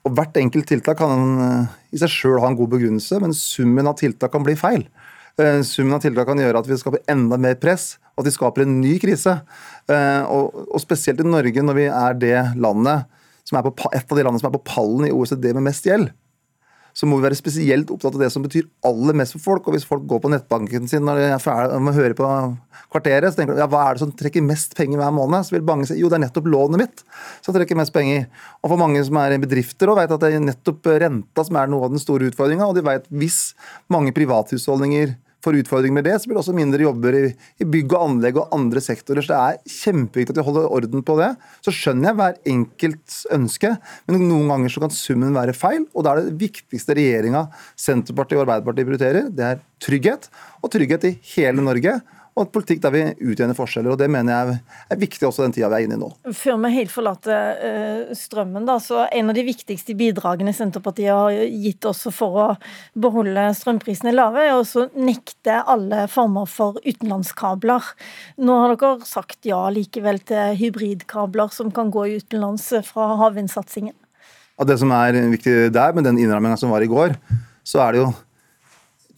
Og Hvert enkelt tiltak kan eh, i seg sjøl ha en god begrunnelse, men summen av tiltak kan bli feil. Eh, summen av tiltak kan gjøre at vi skaper enda mer press, og at vi skaper en ny krise. Eh, og, spesielt i Norge, når vi er det landet som er på, et av de landene som er på pallen i OECD med mest gjeld, så må vi være spesielt opptatt av det som betyr aller mest for folk. Og hvis folk går på nettbanken sin når de er ferdig med å høre på kvarteret, så tenker de ja, hva er det som trekker mest penger hver måned? Så vil mange si jo, det er nettopp lånet mitt som trekker mest penger. Og for mange som er i bedrifter og vet at det er nettopp renta som er noe av den store utfordringa, og de vet hvis mange privathusholdninger får utfordringer med det, så blir det også mindre jobber i, i, bygg og anlegg og andre sektorer. Så det er kjempeviktig at vi holder orden på det. Så skjønner jeg hver enkelts ønske, men noen ganger så kan summen være feil. Og da er det viktigste regjeringa, Senterpartiet og Arbeiderpartiet prioriterer, det er trygghet. Og trygghet i hele Norge og en politikk der vi utjevner forskjeller. og Det mener jeg er viktig også den tida vi er inne i nå. Før vi helt forlater uh, strømmen, da, så en av de viktigste bidragene Senterpartiet har gitt også for å beholde strømprisene lave, er å nekte alle former for utenlandskabler. Nå har dere sagt ja likevel til hybridkabler som kan gå utenlands fra havvindsatsingen. Ja, det som er viktig der, med den innramminga som var i går, så er det jo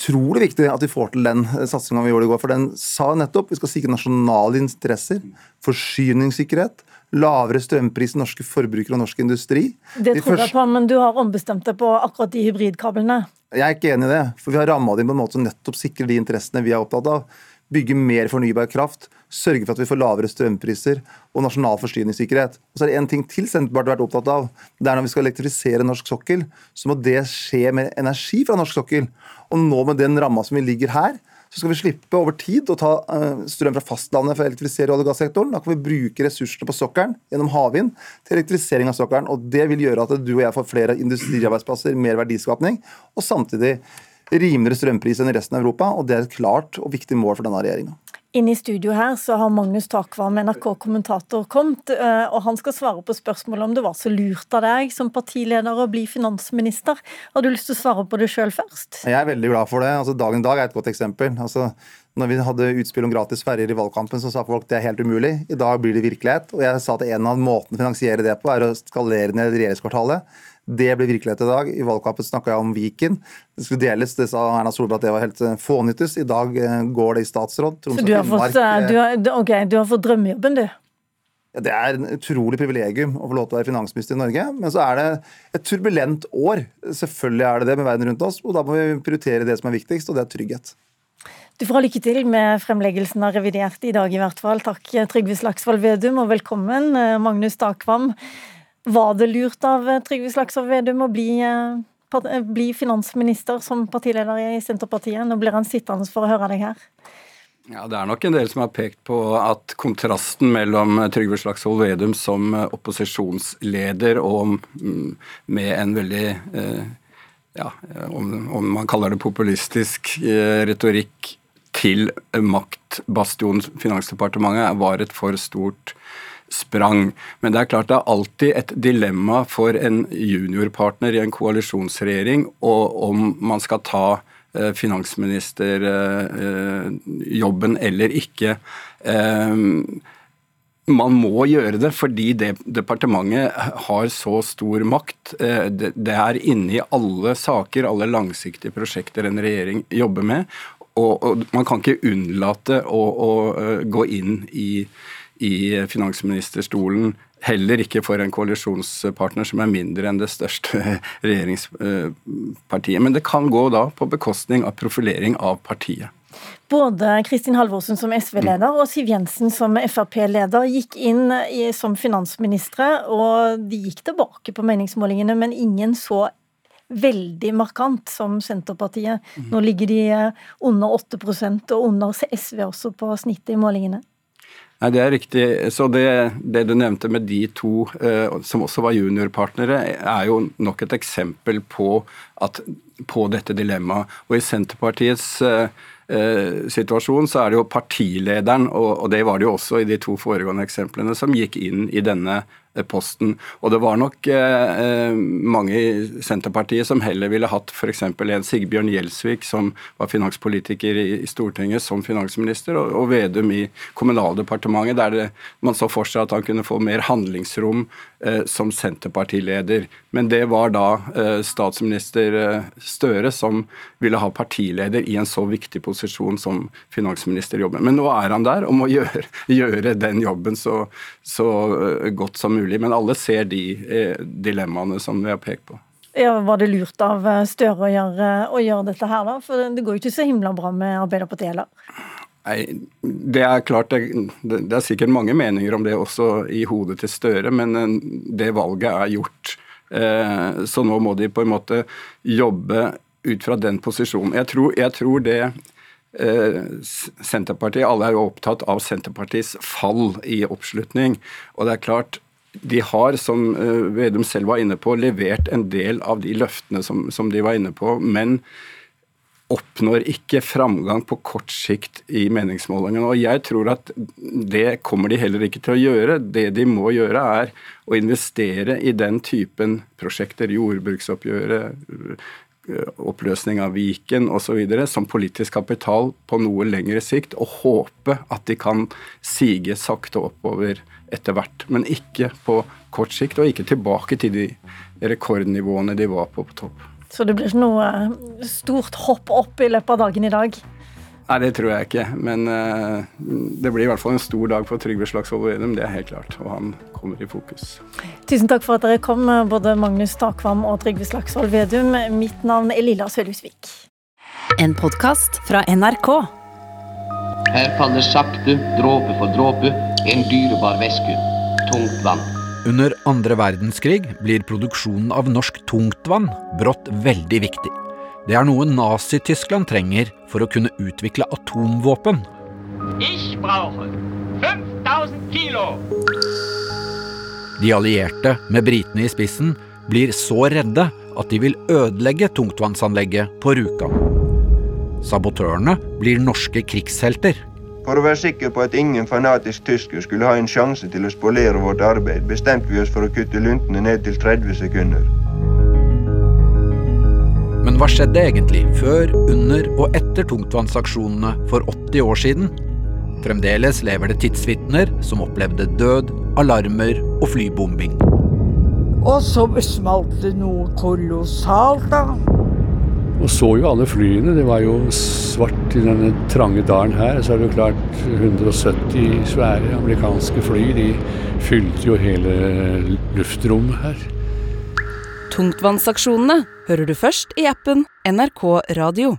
utrolig viktig at vi får til den eh, satsinga vi gjorde i går. For den sa nettopp vi skal sikre nasjonale interesser, forsyningssikkerhet, lavere strømpris til norske forbrukere og norsk industri. Det tror jeg på, men du har ombestemt deg på akkurat de hybridkablene? Jeg er ikke enig i det. For vi har ramma det inn på en måte som nettopp sikrer de interessene vi er opptatt av. Bygge mer fornybar kraft, sørge for at vi får lavere strømpriser og nasjonal forsyningssikkerhet. Og så er det en ting til Senterpartiet har vært opptatt av. Det er når vi skal elektrifisere norsk sokkel, så må det skje med energi fra norsk sokkel. Og nå med den ramma som vi ligger her, så skal vi slippe over tid å ta uh, strøm fra fastlandet for å elektrifisere olje- og gassektoren. Da kan vi bruke ressursene på sokkelen gjennom havvind til elektrifisering av sokkelen. Og det vil gjøre at du og jeg får flere industriarbeidsplasser, mer verdiskapning, og samtidig rimeligere strømpris enn i resten av Europa. Og det er et klart og viktig mål for denne regjeringa. Inne i studio her så har Magnus Takvam, NRK-kommentator, kommet, eh, og han skal svare på spørsmålet om det var så lurt av deg som partileder å bli finansminister. Har du lyst til å svare på det sjøl først? Jeg er veldig glad for det. Altså, dagen dag er et godt eksempel. Altså, når vi hadde utspill om gratis ferjer i valgkampen, så sa folk det er helt umulig. I dag blir det virkelighet. Og jeg sa at en av måtene å finansiere det på, er å skalere ned regjeringskvartalet. Det blir virkelighet i dag. I valgkampen snakka jeg om Viken. Det skulle deles. Det sa Erna Solberg at det var helt eh, fånyttes. I dag eh, går det i statsråd. Så du har, fått, eh, du, har, okay, du har fått drømmejobben, du? Ja, det er en utrolig privilegium å få lov til å være finansminister i Norge. Men så er det et turbulent år. Selvfølgelig er det det med verden rundt oss. Og da må vi prioritere det som er viktigst, og det er trygghet. Du får ha lykke til med fremleggelsen av revidert i dag, i hvert fall. Takk Trygve Slagsvold Vedum, og velkommen Magnus Takvam. Var det lurt av eh, Trygve Slagsvold Vedum å bli, eh, eh, bli, finansminister som partileder i Senterpartiet? Nå blir han sittende for å høre deg her. Ja, Det er nok en del som har pekt på at kontrasten mellom Trygve Slagsvold Vedum som opposisjonsleder og mm, med en veldig ja, om, man kaller det populistisk retorikk til maktbastionen Finansdepartementet, var et for stort sprang. Men det er klart det er alltid et dilemma for en juniorpartner i en koalisjonsregjering og om man skal ta eh, finansministerjobben eh, eller ikke. Eh, man må gjøre det fordi det departementet har så stor makt. Det er inne i alle saker, alle langsiktige prosjekter en regjering jobber med. Og, man kan ikke unnlate å, å gå inn i i finansministerstolen. Heller ikke for en koalisjonspartner som er mindre enn det største regjeringspartiet. Men det kan gå da på bekostning av profilering av partiet. Både Kristin Halvorsen som SV-leder og Siv Jensen som Frp-leder gikk inn som finansministre, og de gikk tilbake på meningsmålingene, men ingen så veldig markant som Senterpartiet. Nå ligger de under 8 og under SV også på snittet i målingene. Nei, Det er riktig. Så det, det du nevnte med de to eh, som også var juniorpartnere, er jo nok et eksempel på, at, på dette dilemmaet. Og i Senterpartiets eh, eh, situasjon så er det jo partilederen, og, og det var det jo også i de to foregående eksemplene, som gikk inn i denne posten. Og det var nok eh, eh, mange i Senterpartiet som heller ville hatt f.eks. en Sigbjørn Gjelsvik, som var finanspolitiker i, i Stortinget, som finansminister, og, og Vedum i Kommunaldepartementet, der det, man så for seg at han kunne få mer handlingsrom eh, som Senterpartileder. Men det var da eh, statsminister eh, Støre som ville ha partileder i en så viktig posisjon som finansministerjobben. Men nå er han der og må gjøre, gjøre den jobben så, så godt som mulig mulig, men alle ser de eh, dilemmaene som vi har pekt på. Ja, Var det lurt av eh, Støre å gjøre, å gjøre dette her, da? For det går jo ikke så himla bra med Arbeiderpartiet heller. Nei, Det er klart, det, det, er sikkert mange meninger om det også i hodet til Støre, men eh, det valget er gjort. Så nå må de på en måte jobbe ut fra den posisjonen. Jeg tror, jeg tror det Senterpartiet, Alle er jo opptatt av Senterpartiets fall i oppslutning. Og det er klart, de har, som eh, Vedum selv var inne på, levert en del av de løftene som, som, de var inne på, men oppnår ikke framgang på kort sikt i meningsmålingene. Og jeg tror at det kommer de heller ikke til å gjøre. Det de må gjøre, er å investere i den typen prosjekter, jordbruksoppgjøret, oppløsning av Viken osv. som politisk kapital på noe lengre sikt, og håpe at de kan sige sakte oppover etter hvert. Men ikke på kort sikt, og ikke tilbake til de rekordnivåene de var på på topp. Så det blir ikke noe eh, stort hopp opp i løpet av dagen i dag? Nei, det tror jeg ikke. Men uh, det blir i hvert fall en stor dag for Trygve Slagsvold Vedum, det er helt klart. Og han kommer i fokus. Tusen takk for at dere kom, både Magnus Takvam og Trygve Slagsvold Vedum. Mitt navn er Lilla Sølhusvik. En podkast fra NRK. Her faller sakte, dråpe for dråpe, en dyrebar væske. Tungt vann. Under andre verdenskrig blir produksjonen av norsk tungtvann brått veldig viktig. Det er noe Nazi-Tyskland trenger for å kunne utvikle atomvåpen. Ich brauche 5000 kilo! De allierte, med britene i spissen, blir så redde at de vil ødelegge tungtvannsanlegget på Rjukan. Sabotørene blir norske krigshelter. For å være sikker på at ingen fanatisk tysker skulle ha en sjanse til å spolere vårt arbeid, bestemte vi oss for å kutte luntene ned til 30 sekunder. Men hva skjedde egentlig før, under og etter tungtvannsaksjonene for 80 år siden? Fremdeles lever det tidsvitner som opplevde død, alarmer og flybombing. Og så smalt det noe kolossalt, da. Og så jo alle flyene. Det var jo svart i denne trange dalen her. Så er det jo klart 170 svære amerikanske fly. De fylte jo hele luftrommet her. Tungtvannsaksjonene hører du først i appen NRK Radio.